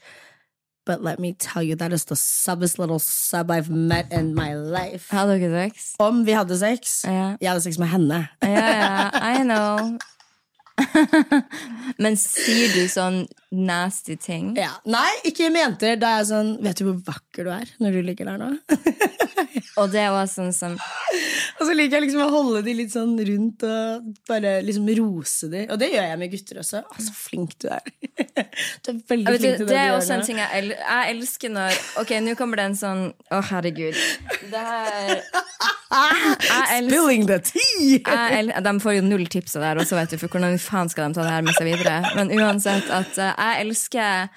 But let me tell you, that is the subbest little sub I've met in my life. Hadde dere sex? Om vi hadde sex Yeah. Jeg hadde sex med henne. yeah, ja, I know. *laughs* *laughs* Men sier du sånn nasty ting? Ja. Nei, ikke med jenter. Da er jeg sånn Vet du hvor vakker du er når du ligger der nå? *laughs* Og det var sånn som Og så liker jeg liksom å holde de litt sånn rundt og bare liksom rose de. Og det gjør jeg med gutter også. Å, så flink du er. *laughs* Du er veldig flink til det det er også en ting jeg, el jeg elsker når Ok, nå kommer det en sånn Å, herregud. Det her Spilling the tea! de får jo null tips av det her også, vet du, for hvordan faen skal de ta det her med seg videre? Men uansett, at eh, jeg elsker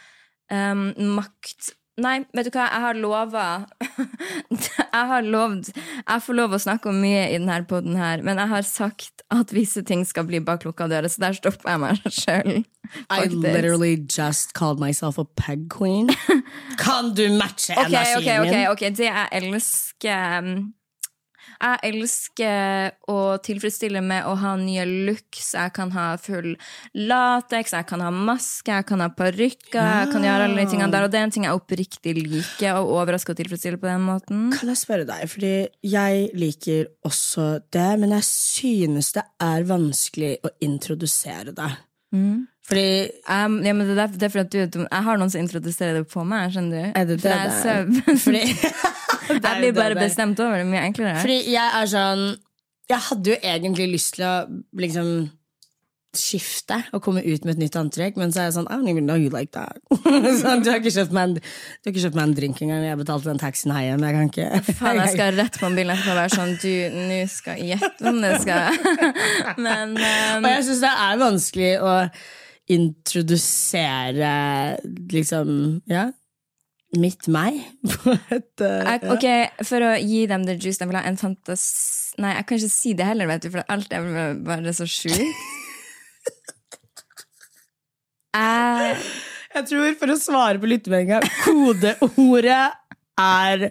um, makt Nei, vet du hva, jeg har lova *laughs* Jeg har lovd Jeg får lov å snakke om mye i denne poden her, men jeg har sagt at visse ting skal bli bak lukka dører, så der stopper jeg meg sjøl. I literally just called myself a peg queen. *laughs* Kan du matche Ok, energien ok, ok, min? ok, det jeg elsker um, Jeg elsker å tilfredsstille med å ha nye looks. Jeg kan ha full lateks, jeg kan ha maske, jeg kan ha parykker. Jeg kan gjøre alle de tingene der, og det er en ting jeg oppriktig liker. og overrasker og tilfredsstille på den måten. Kan jeg spørre deg, fordi jeg liker også det, men jeg synes det er vanskelig å introdusere det. Fordi Um, ja, men det, er det er fordi at du. Jeg har noen som introduserer det på meg. skjønner du? Er det For det jeg er? *laughs* Fordi, Jeg *laughs* blir bare bestemt over det mye enklere. Fordi jeg er sånn Jeg hadde jo egentlig lyst til å liksom skifte og komme ut med et nytt antrekk, men så er jeg sånn I don't even know you like that. *laughs* sånn, du, har ikke kjøpt meg en, du har ikke kjøpt meg en drink engang. Jeg betalte den taxien hjem. Jeg kan ikke Faen, jeg skal rett på mobilen etterpå og være sånn Du, nå skal jeg gjette om det skal Men um, Og jeg syns det er vanskelig å introdusere liksom Ja, mitt meg *laughs* på et uh, jeg, Ok, For å gi dem the juice, de vil ha en fantas... Nei, jeg kan ikke si det heller, vet du, for alt er bare så sjukt. *laughs* Jeg Jeg tror, for å svare på lyttemeldinga, kodeordet er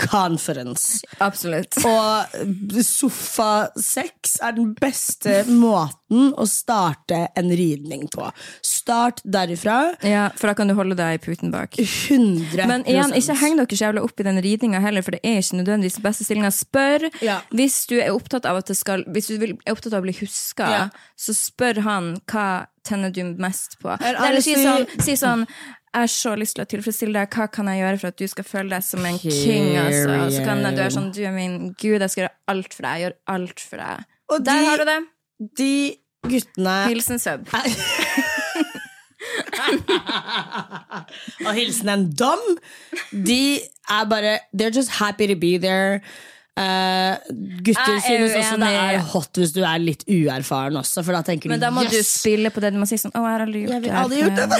conference. Absolutt. Og sofasex er den beste måten å starte en ridning på. Start derifra. Ja, For da kan du holde deg i puten bak. 100 Men igjen, ikke heng dere jævla opp i den ridninga heller, for det er ikke nødvendigvis den beste stillinga. Spør Ja. hvis du er opptatt av at det skal Hvis du er opptatt av å bli huska, Ja. så spør han hva tenner du mest på. Eller si- sånn, si sånn jeg har så lyst til å tilfredsstille deg. Hva kan jeg gjøre for at du skal føle deg som en king? Altså? Og så kan du være sånn Du er min gud, jeg skal gjøre alt for deg. Jeg gjør alt for deg. Og Der de- har du det. De guttene Hilsen sub. *laughs* Og hilsen en dom. De er bare They're just happy to be there. Uh, gutter Jeg er synes også det er hot hvis du er litt uerfaren også, for da tenker Men du da må du spille på det. Du må si sånn Å, jeg har aldri gjort Jeg det. vil har aldri gjort før.» det.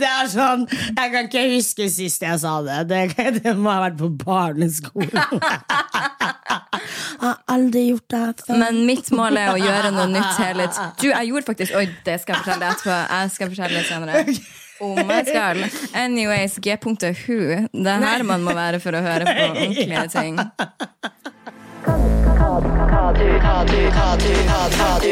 Det er sånn Jeg kan ikke huske sist jeg sa det. Det, det må ha vært på barneskolen. Jeg har aldri gjort det her før. Men mitt mål er å gjøre noe nytt hele tiden. Du, jeg gjorde faktisk Oi, det skal jeg fortelle deg etterpå. Jeg skal fortelle det senere. Om jeg skal. Anyways, G-punktet who. Det er her man må være for å høre på ordentlige ting. Jeg satt på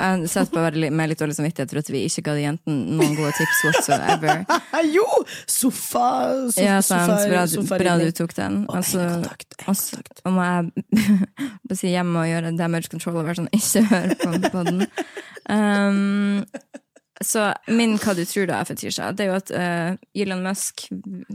å være litt- med litt dårlig samvittighet for at vi ikke ga de jentene noen gode tips whatsoever. *laughs* Jo! Sofa, sofa, Ja, sant. Bra, bra du tok den. Altså, øyekontakt, og så og må jeg *laughs* bare si hjemme og gjøre damage control og være sånn ikke hør på den. Um, så min hva du tror da, Fetisha, det er jo at uh, Elon Musk,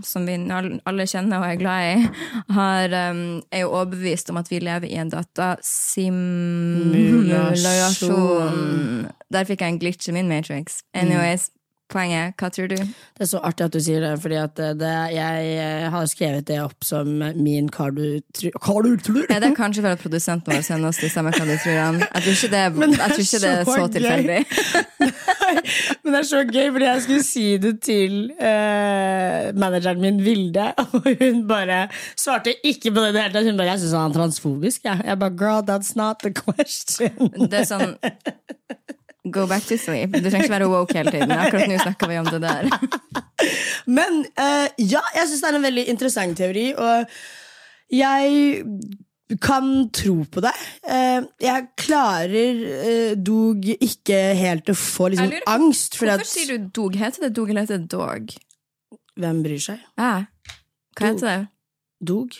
som vi alle kjenner og er glad i, har, um, er jo overbevist om at vi lever i en datasimulasjon. Der fikk jeg en glitch i min Matrix. Anyways, poenget, hva tror du? Det er så artig at du sier det, fordi at eh, det, jeg eh, har skrevet det opp som min hva du tror Hva du tror? Er det kanskje for at produsenten vår sender oss de samme hva du tror han? Jeg tror ikke det, er- tror ikke det er er så så tilfeldig. Men det er så gøy, fordi jeg skulle si det til uh, manageren min, Vilde, *laughs* og hun bare svarte ikke på det i det hele tatt. Hun bare 'Jeg syns han er transfobisk', jeg. Jeg bare 'girl, that's not the question'. Det er sånn Go back to sleep. Du trenger ikke være woke hele tiden. Akkurat nå snakker vi om det der. *laughs* Men uh, ja, jeg syns det er en veldig interessant teori, og jeg kan tro på det. Uh, jeg klarer uh, dog ikke helt å få liksom, lurer angst. For Hvorfor at, sier du dog? Heter det dog eller heter det dog? Hvem bryr seg? Ja. Hva heter det? Dog?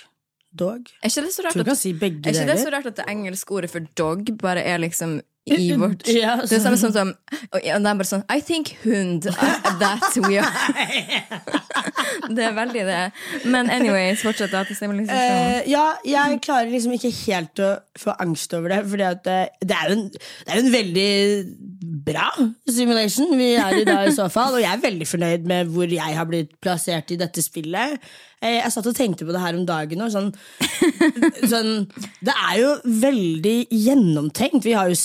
Dog. Er ikke det så rart at, si er ikke det så rart at det engelske ordet for dog bare er liksom i vårt *laughs* Ja, Det er samme som som Og det er bare sånn I think hund. uh, That we are. *laughs* det er veldig det. Men anyways, fortsett da til. Eh, ja, jeg klarer liksom ikke helt å få angst over det, Fordi det, det, er jo en, det er en veldig bra simulation vi er i da i så fall, og jeg er veldig fornøyd med hvor jeg har blitt plassert i dette spillet. Eh, jeg satt og tenkte på det her om dagen, og sånn, *laughs* sånn Det er jo veldig gjennomtenkt. Vi har jo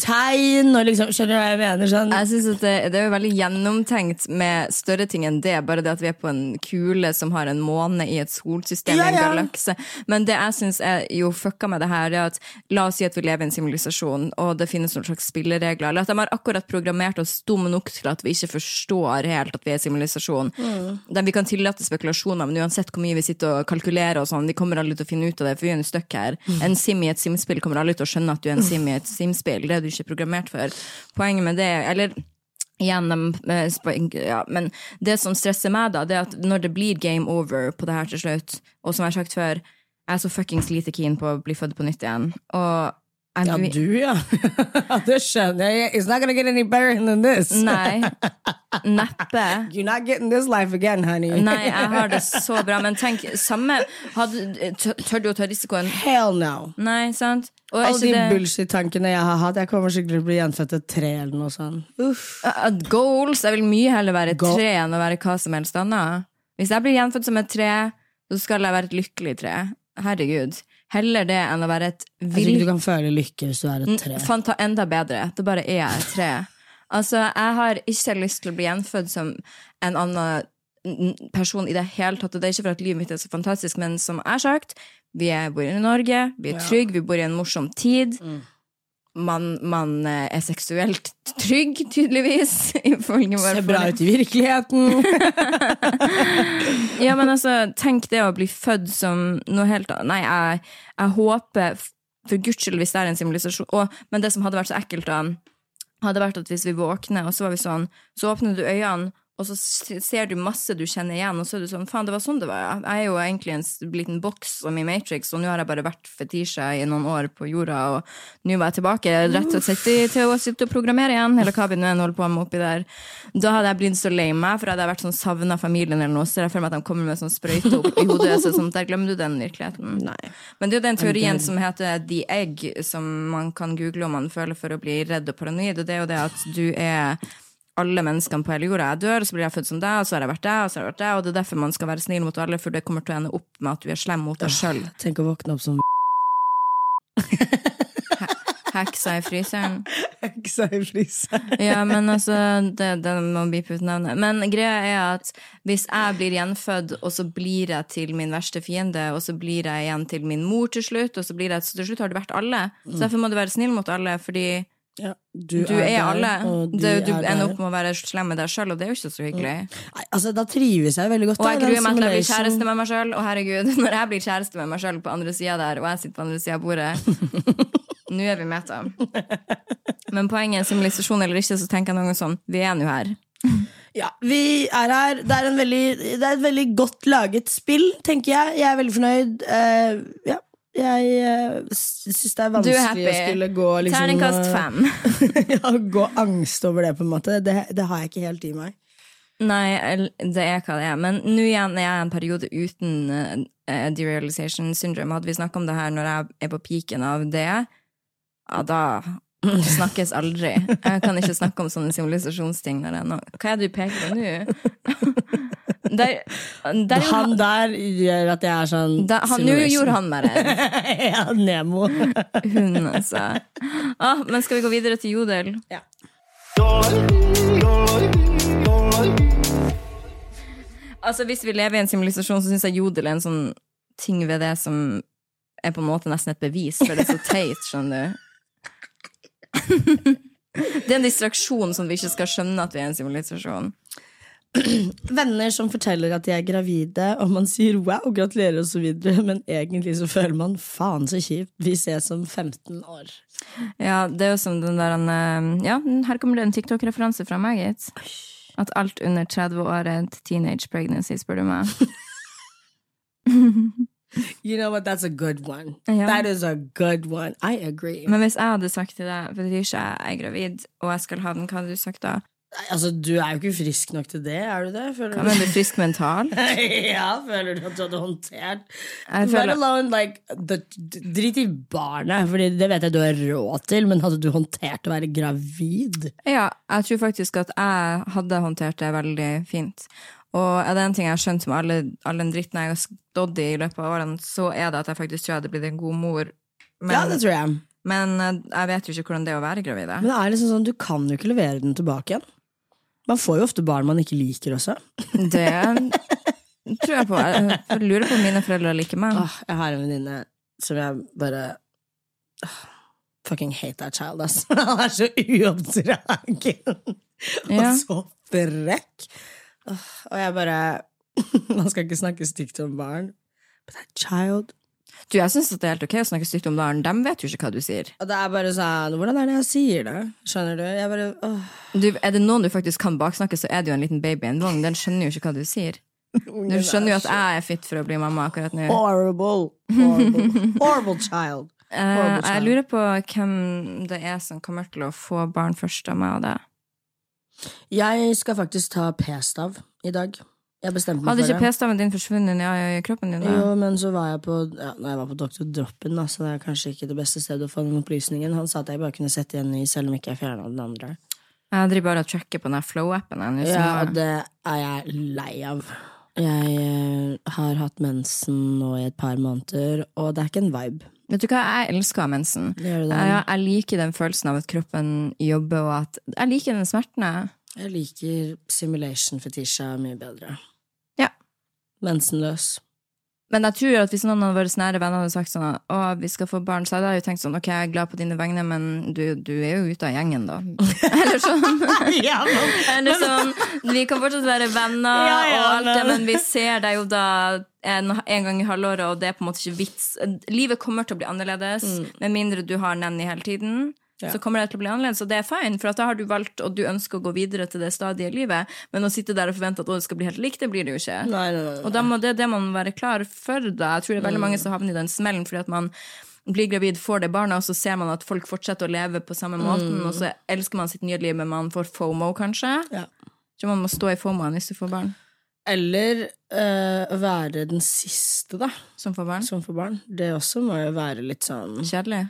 stjernetegn og liksom Skjønner du hva jeg mener? Sånn, Jeg synes at det, det er veldig gjennomtenkt med større ting enn det. Bare det at vi er på en kule som har en måne i et solsystem Ja, i en galakse. Men det jeg syns er jo fucka med det her, er at la oss si at vi lever i en sivilisasjon, og det finnes noen slags spilleregler. Eller at de har akkurat programmert oss dum nok til at vi ikke forstår helt at vi er i sivilisasjon. Mm. Vi kan tillate spekulasjoner, men uansett hvor mye vi sitter og kalkulerer og sånn, de kommer aldri til å finne ut av det, for vi er en støkk her. Mm. En sim i et simspill kommer aldri til å skjønne at du er en sim i et simspill. Det er du ikke programmert for. Poenget med det, eller de, eh, ja, men det som stresser meg, da, det er at når det blir game over på det her til slutt, og som jeg har sagt før, jeg er så fuckings lite keen på å bli født på nytt igjen. Og jeg, ja, du, ja. *laughs* det skjønner jeg. It's not gonna get any better than this. Nei. Neppe. *laughs* You're not getting this life again, honey. Nei, jeg har det *laughs* så bra. Men tenk, samme hadde, Tør du å ta risikoen? Hell no. Nei, sant? Og Alle de det bullshit-tankene jeg har hatt. Jeg kommer sikkert til å bli gjenfødt et tre eller noe sånt. Uff. At Goals Jeg vil mye heller være et tre enn å være hva som helst annet. Hvis jeg blir gjenfødt som et tre, så skal jeg være et lykkelig tre. Herregud. Heller det enn å være et Jeg tror ikke du kan føle lykke hvis du er et tre. Fanta enda bedre. Det bare er jeg et tre. Altså, jeg har ikke lyst til å bli gjenfødt som en annen person i det hele tatt. Og det er ikke for at livet mitt er så fantastisk, men som jeg har sagt, vi er, bor i Norge, vi er trygge, vi bor i en morsom tid. Man, man eh, er seksuelt trygg, tydeligvis, *laughs* ifølge Ser bra ut i virkeligheten. *laughs* Ja, men altså, tenk det å bli født som noe helt annet. Nei, jeg, jeg håper, for guds skyld, hvis det er en sivilisasjon Men det som hadde vært så ekkelt, da, hadde vært at hvis vi våkner, og så var vi sånn, så åpner du øynene, og så ser du masse du kjenner igjen, og så er du sånn Faen, det var sånn det var, ja. Jeg er jo egentlig en liten boks som i Matrix, og nå har jeg bare vært fetisha i noen år på jorda, og nå var jeg tilbake rett og slett til å sitte og programmere igjen, eller hva vi nå holder på med oppi der. Da hadde jeg blitt så lei meg, for hadde jeg vært sånn savna familien eller noe, så ser jeg for meg at de kommer med sånn sprøyte opp i hodet, så sånn, der glemmer du den virkeligheten. Nei. Men det er jo den teorien som heter The Egg, som man kan google om man føler for å bli redd og paranoid, og det er jo det at du er alle menneskene på hele jorda. Jeg dør, og så blir jeg født som deg, og så har jeg vært deg, og så har jeg vært deg, og det er derfor man skal være snill mot alle, for det kommer til å ende opp med at du er slem mot deg sjøl. Tenk å våkne opp som *laughs* Heksa i fryseren. heksa i fryseren. *laughs* Ja, men altså, det, det må beepe ut navnet. Men greia er at hvis jeg blir gjenfødt, og så blir jeg til min verste fiende, og så blir jeg igjen til min mor til slutt, og så blir jeg, så til slutt har du vært alle. Så derfor må du være snill mot alle, fordi Ja, du er, der, alle. Det, du er ender opp med å være slem med deg sjøl, og det er jo ikke så hyggelig. Nei, altså, da trives jeg veldig godt. Og jeg gruer meg til jeg blir kjæreste med meg sjøl, og herregud, *laughs* når jeg blir kjæreste med meg sjøl på andre sida der, og jeg sitter på andre sida av bordet *laughs* Nå er vi meta. Men poenget er simulasjon eller ikke, så tenker jeg noe sånn Vi er nå her. Ja, vi er her. Det er, en veldig, det er et veldig godt laget spill, tenker jeg. Jeg er veldig fornøyd. Uh, ja. Jeg uh, syns det er er vanskelig å skulle gå liksom, Terningkast eh, fem. *laughs* ja, gå angst over det, på en måte. Det, det har jeg ikke helt i meg. Nei, det er hva det er. Men nå igjen er jeg en periode uten uh, derealization syndrome. Hadde vi snakka om det her når jeg er på piken av det, ja, da snakkes aldri. Jeg kan ikke snakke om sånne sivilisasjonsting når jeg nå Hva er det du peker på nå? *laughs* Der, der Han der gjør at jeg er sånn da, han, Nå gjorde han meg redd. *laughs* ja, Nemo. *laughs* Hun, altså. Ah, men skal vi gå videre til Jodel? Ja. Altså, Hvis vi lever i en sivilisasjon, så syns jeg Jodel er en sånn ting ved det som er på en måte nesten et bevis, for det er så teit, skjønner du. *laughs* Det er en distraksjon som vi ikke skal skjønne at vi er en simulasjon. *clears throat* Venner som forteller at de er gravide, og man sier wow, gratulerer videre, men egentlig så føler man faen så kjipt. Vi ses om 15 år. Ja, det er jo som den der eh, Ja, her kommer det en TikTok-referanse fra meg, gitt. At alt under 30 år er et teenage pregnancy, spør du meg. *laughs* *laughs* You know what? That's a good one. Ja. That is a good one. I agree. Men hvis jeg hadde sagt til deg Fetisha, jeg er gravid, og jeg skal ha den, hva hadde du sagt da? Altså, du er jo ikke frisk nok til det, er du det? Føler kan mener frisk mental? *laughs* ja, føler du at du hadde håndtert Let føler, alone, like, Drit i barnet, for det vet jeg du har råd til, men hadde du håndtert å være gravid? ja, jeg tror faktisk at jeg hadde håndtert det veldig fint. Og er det en ting jeg har skjønt med alle, all den dritten jeg har stått i i løpet av årene, så er det at jeg faktisk tror jeg hadde blitt en god mor. Men, ja, det tror jeg. men eh, jeg vet jo ikke hvordan det er å være gravid. Men det er liksom sånn, du kan jo ikke levere den tilbake igjen. Man får jo ofte barn man ikke liker også. Det tror jeg på. Jeg lurer på om mine foreldre liker meg. Åh, jeg har en venninne som jeg bare åh, Fucking hate that child, ass. *laughs* Han er så uoppdragen. Ja. Og så frekk. Og jeg bare *laughs* Man skal ikke snakke stygt om barn. But that child Du, jeg syns det er helt ok å snakke stygt om barn. De vet jo ikke hva du sier. Og det er bare sånn Hvordan er det jeg sier det? Skjønner du? Jeg bare åh, Du, er det noen du faktisk kan baksnakke, så er det jo en liten baby i en vogn. Den skjønner jo ikke hva du sier. Du skjønner jo at jeg er fit for å bli mamma akkurat nå. Horrible. Horrible. Horrible child. *laughs* Eh, horrible jeg lurer på hvem det er som kommer til å få barn først av meg og deg. Jeg skal faktisk ta p-stav i dag. Jeg bestemte meg Hadde for ikke det. p-staven din forsvunnet i, i kroppen din? da? Jo, men så var jeg på ja, Når jeg var på Dr. Droppen, da, så det er kanskje ikke det beste stedet å få den opplysningen. Han sa at jeg bare kunne sette igjen ny, selv om ikke jeg fjerna den andre. Jeg driver bare og tracker på den her Flow-appen. jeg, nå, så Ja, og det er jeg lei av. Jeg eh, har hatt mensen nå i et par måneder, og det er ikke en vibe. Vet du hva, jeg elsker mensen. Gjør du det? Jeg, jeg liker den følelsen av at kroppen jobber, og at Jeg liker den smerten. jeg. Jeg liker simulation fetisha mye bedre. Mensenløs. Men jeg tror at hvis noen av våre nære venner hadde sagt sånn Å, vi skal få barn, så hadde jeg jo tenkt sånn Ok, jeg er glad på dine vegne, men du, du er jo ute av gjengen, da. *laughs* Eller sånn. *laughs* ja, men, Eller sånn Vi kan fortsatt være venner Ja, ja, og alt det, men- vi ser deg jo da en, en gang i halvåret, og det er på en måte ikke vits. Livet kommer til å bli annerledes, med mindre du har Nanny hele tiden. Mm. Ja. Så kommer det til å bli annerledes, og det er fine, for at da har du valgt, og du ønsker å gå videre til det stadiet i livet, men å sitte der og forvente at det skal bli helt likt, det blir det jo ikke. nei, nei, nei, Og da må det, det må man være klar for. Da. Jeg tror det er veldig mange som havner i den smellen fordi at man blir gravid, får det barna, og så ser man at folk fortsetter å leve på samme måten, og så elsker man sitt nye liv, men man får FOMO, kanskje. Ja. Så man må stå i FOMO-en hvis du får barn. Eller øh, være den siste, da, Som får barn. som får barn. Det også må jo være litt sånn Kjedelig.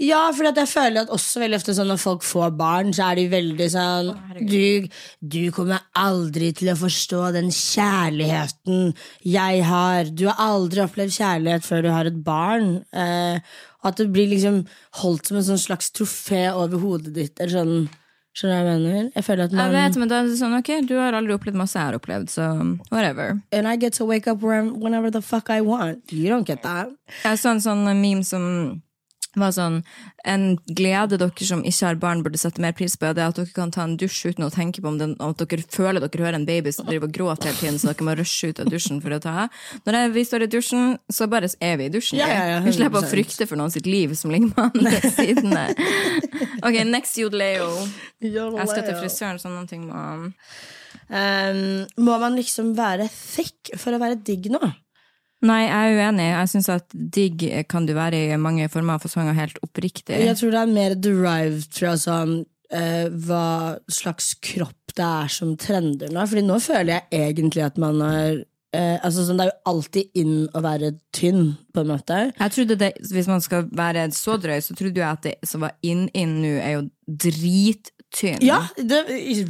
Ja, for jeg føler at også veldig ofte sånn når folk får barn, så er de veldig sånn du, du kommer aldri til å forstå den kjærligheten jeg har. Du har aldri opplevd kjærlighet før du har et barn. Eh, at det blir liksom holdt som en sånn slags trofé over hodet ditt. Eller sånn, skjønner du hva jeg mener? Jeg føler at Jeg vet, men da er det sånn, ok, du har aldri opplevd masse jeg har opplevd, så whatever. And I get to wake up whenever the fuck I want. You don't get that. Jeg så en sånn meme som var sånn En glede dere som ikke har barn, burde sette mer pris på, det er at dere kan ta en dusj uten å tenke på om den, at dere føler dere hører en baby som driver og gråter hele tiden, så dere må rushe ut av dusjen for å ta. Når jeg, vi står i dusjen, så bare er vi i dusjen. Ja, ja, ja, vi slipper å frykte for noen sitt liv som ligger på andre *laughs* siden der. Ok, next yodeleo. Jeg skal til frisøren, sånn noen ting må Um, må man liksom være thick for å være digg nå? Nei, jeg er uenig. Jeg syns at digg kan du være i mange former og fasonger helt oppriktig. Jeg tror det er mer derived fra sånn uh, hva slags kropp det er som trender nå. Fordi nå føler jeg egentlig at man har Uh, altså sånn, Det er jo alltid inn å være tynn, på en måte. Jeg trodde det, Hvis man skal være så drøy, så trodde jeg at det som var inn-inn nå, er jo drittynn. Ja, det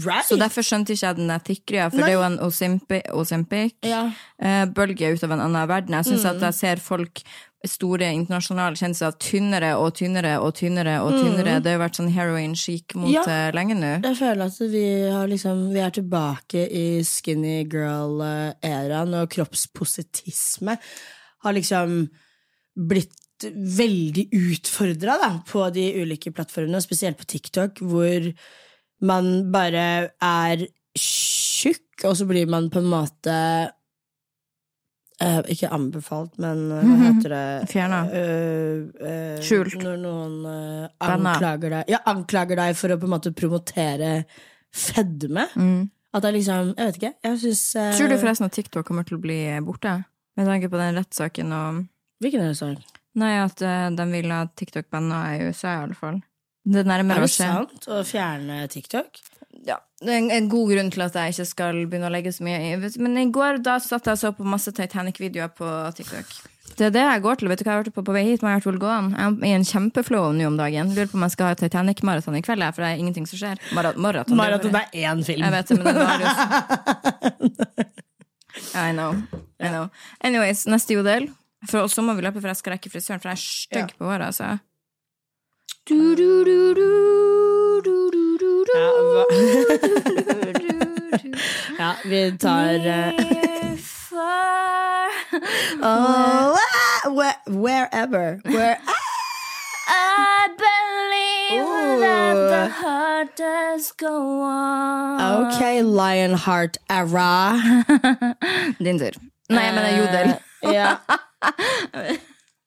right. Så derfor skjønte ikke jeg den der for for det er jo en Osimpic-bølge Ja. uh, ut av en annen verden. Jeg syns at jeg ser folk store internasjonale kjendiser tynnere og tynnere og tynnere og tynnere. Det har jo vært sånn heroin chic mot Ja. eh, lenge nå. Jeg føler at vi, har liksom, vi er tilbake i skinny girl-æraen, og kroppspositisme har liksom blitt veldig utfordra på de ulike plattformene, spesielt på TikTok, hvor man bare er tjukk, og så blir man på en måte eh, Ikke anbefalt, men eh, hva heter det Fjerna. Uh, uh, Skjult. Når noen uh, anklager deg Ja, anklager deg for å på en måte promotere fedme. At det er liksom Jeg vet ikke. Jeg syns eh, Tror du forresten at TikTok kommer til å bli borte? Med tanke på den rettssaken og Hvilken er det sak? Nei, at eh, de vil ha TikTok banna i USA, i alle fall. Det Er det sant å fjerne TikTok? Ja, det er en, god grunn til at jeg ikke skal begynne å legge så mye i. Men i går da satt jeg og så på masse Titanic-videoer på TikTok. Det er det jeg går til. Vet du hva jeg hørte på på vei hit? Jeg er i en kjempeflow nå om dagen. Lurer på om jeg skal ha Titanic-maraton i kveld, for det er ingenting som skjer. Mara maraton. Maraton det er én film. Jeg vet det, men det varer jo *laughs* I know. I know. Anyways, neste jodel. For også må vi løpe, for jeg skal rekke frisøren, for jeg er stygg på håret, altså. Du, du, du, du, du, du, du, du, Ja. *laughs* Ja, vi tar eh, oh, where- Wherever. Where, I believe Ooh. that the heart does go on. ok, Lionheart era. *laughs* Din tur. Nei, jeg mener jodel. Ja.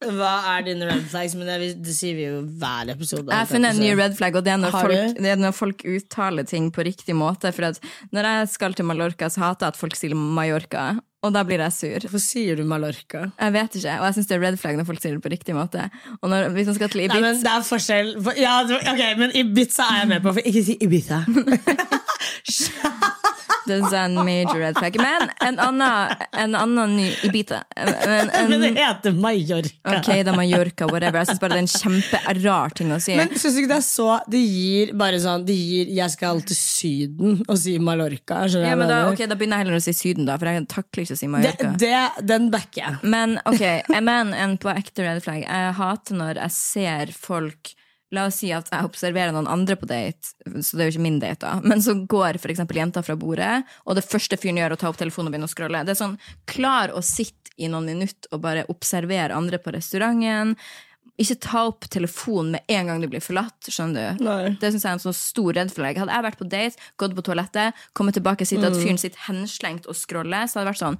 Hva er dine red flags? Men det, det sier vi jo hver episode. Jeg har funnet en ny red flag, og det er når, folk, det er når folk uttaler ting på riktig måte. For at når jeg skal til Mallorca, så hater jeg at folk sier Mallorca, og da blir jeg sur. Hvorfor sier du Mallorca? Jeg vet ikke, og jeg syns det er red flag når folk sier det på riktig måte. Og når, hvis man skal til Nei, Ibiza men Det er forskjell ja, Ok, men Ibiza er jeg med på, for ikke si Ibiza. *laughs* Det er en major red flag. Men en annen, en annen ny Ibiza. Men, en, Men det heter Mallorca. ok, da Mallorca, whatever. Jeg syns bare det er en kjemperar ting å si. Men syns du ikke det er så Det gir bare sånn Det gir 'jeg skal til Syden' og si Mallorca. Ja, men da, okay, ok, da begynner jeg heller å si Syden, da, for jeg takler ikke å i det, Mallorca. det, den backer jeg. Men ok, men en på ekte red flag. Jeg hater når jeg ser folk La oss si at jeg observerer noen andre på date, så det er jo ikke min date, da. Men så går eksempel jenta fra bordet, og det første fyren gjør, er å ta opp telefonen og begynne å scrolle. Det er sånn, Klar å sitte i noen minutter og bare observere andre på restauranten. Ikke ta opp telefonen med en gang du blir forlatt. skjønner du? Nei. Det synes jeg er en sånn stor for deg Hadde jeg vært på date, gått på toalettet, kommet tilbake og sett Mm. at fyren sitter henslengt og scroller, så hadde det vært sånn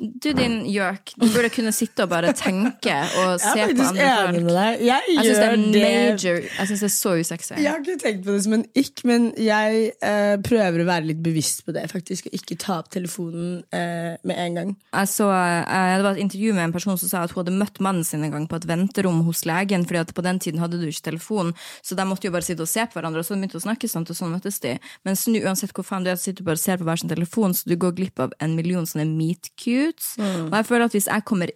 Du, din gjøk, du burde kunne sitte og bare tenke og se på andre folk. deg. Jeg, Jeg syns det er er det major Jeg synes det er så usexy. Jeg har ikke tenkt på det som en ikk, men jeg uh, prøver å være litt bevisst på det. faktisk Og ikke ta opp telefonen uh, med en gang. Jeg så, eh, det var et intervju med en person som sa at hun hadde møtt mannen sin en gang på et venterom hos legen, fordi at på den tiden hadde du ikke telefon, så de måtte jo bare sitte og se på hverandre, og så begynte de å snakke sånn, og sånn møttes de. Mens nå, uansett hvor faen du er, så sitter du bare og ser på hver sin telefon, så du går glipp av en million sånne meet cutes. Og jeg føler at hvis jeg kommer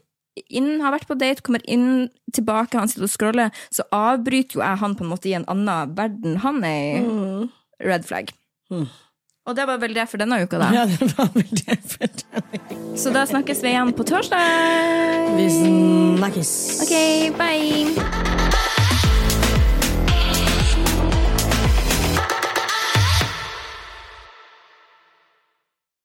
inn, har vært på date, kommer inn tilbake, han sitter og scroller, så avbryter jo jeg han på en måte i en annen verden han er i. Red flag. Og det var vel det for denne uka, da. Ja, det var vel det for deg. Så da snakkes vi igjen på torsdag. Vi snakkes. Ok, bye.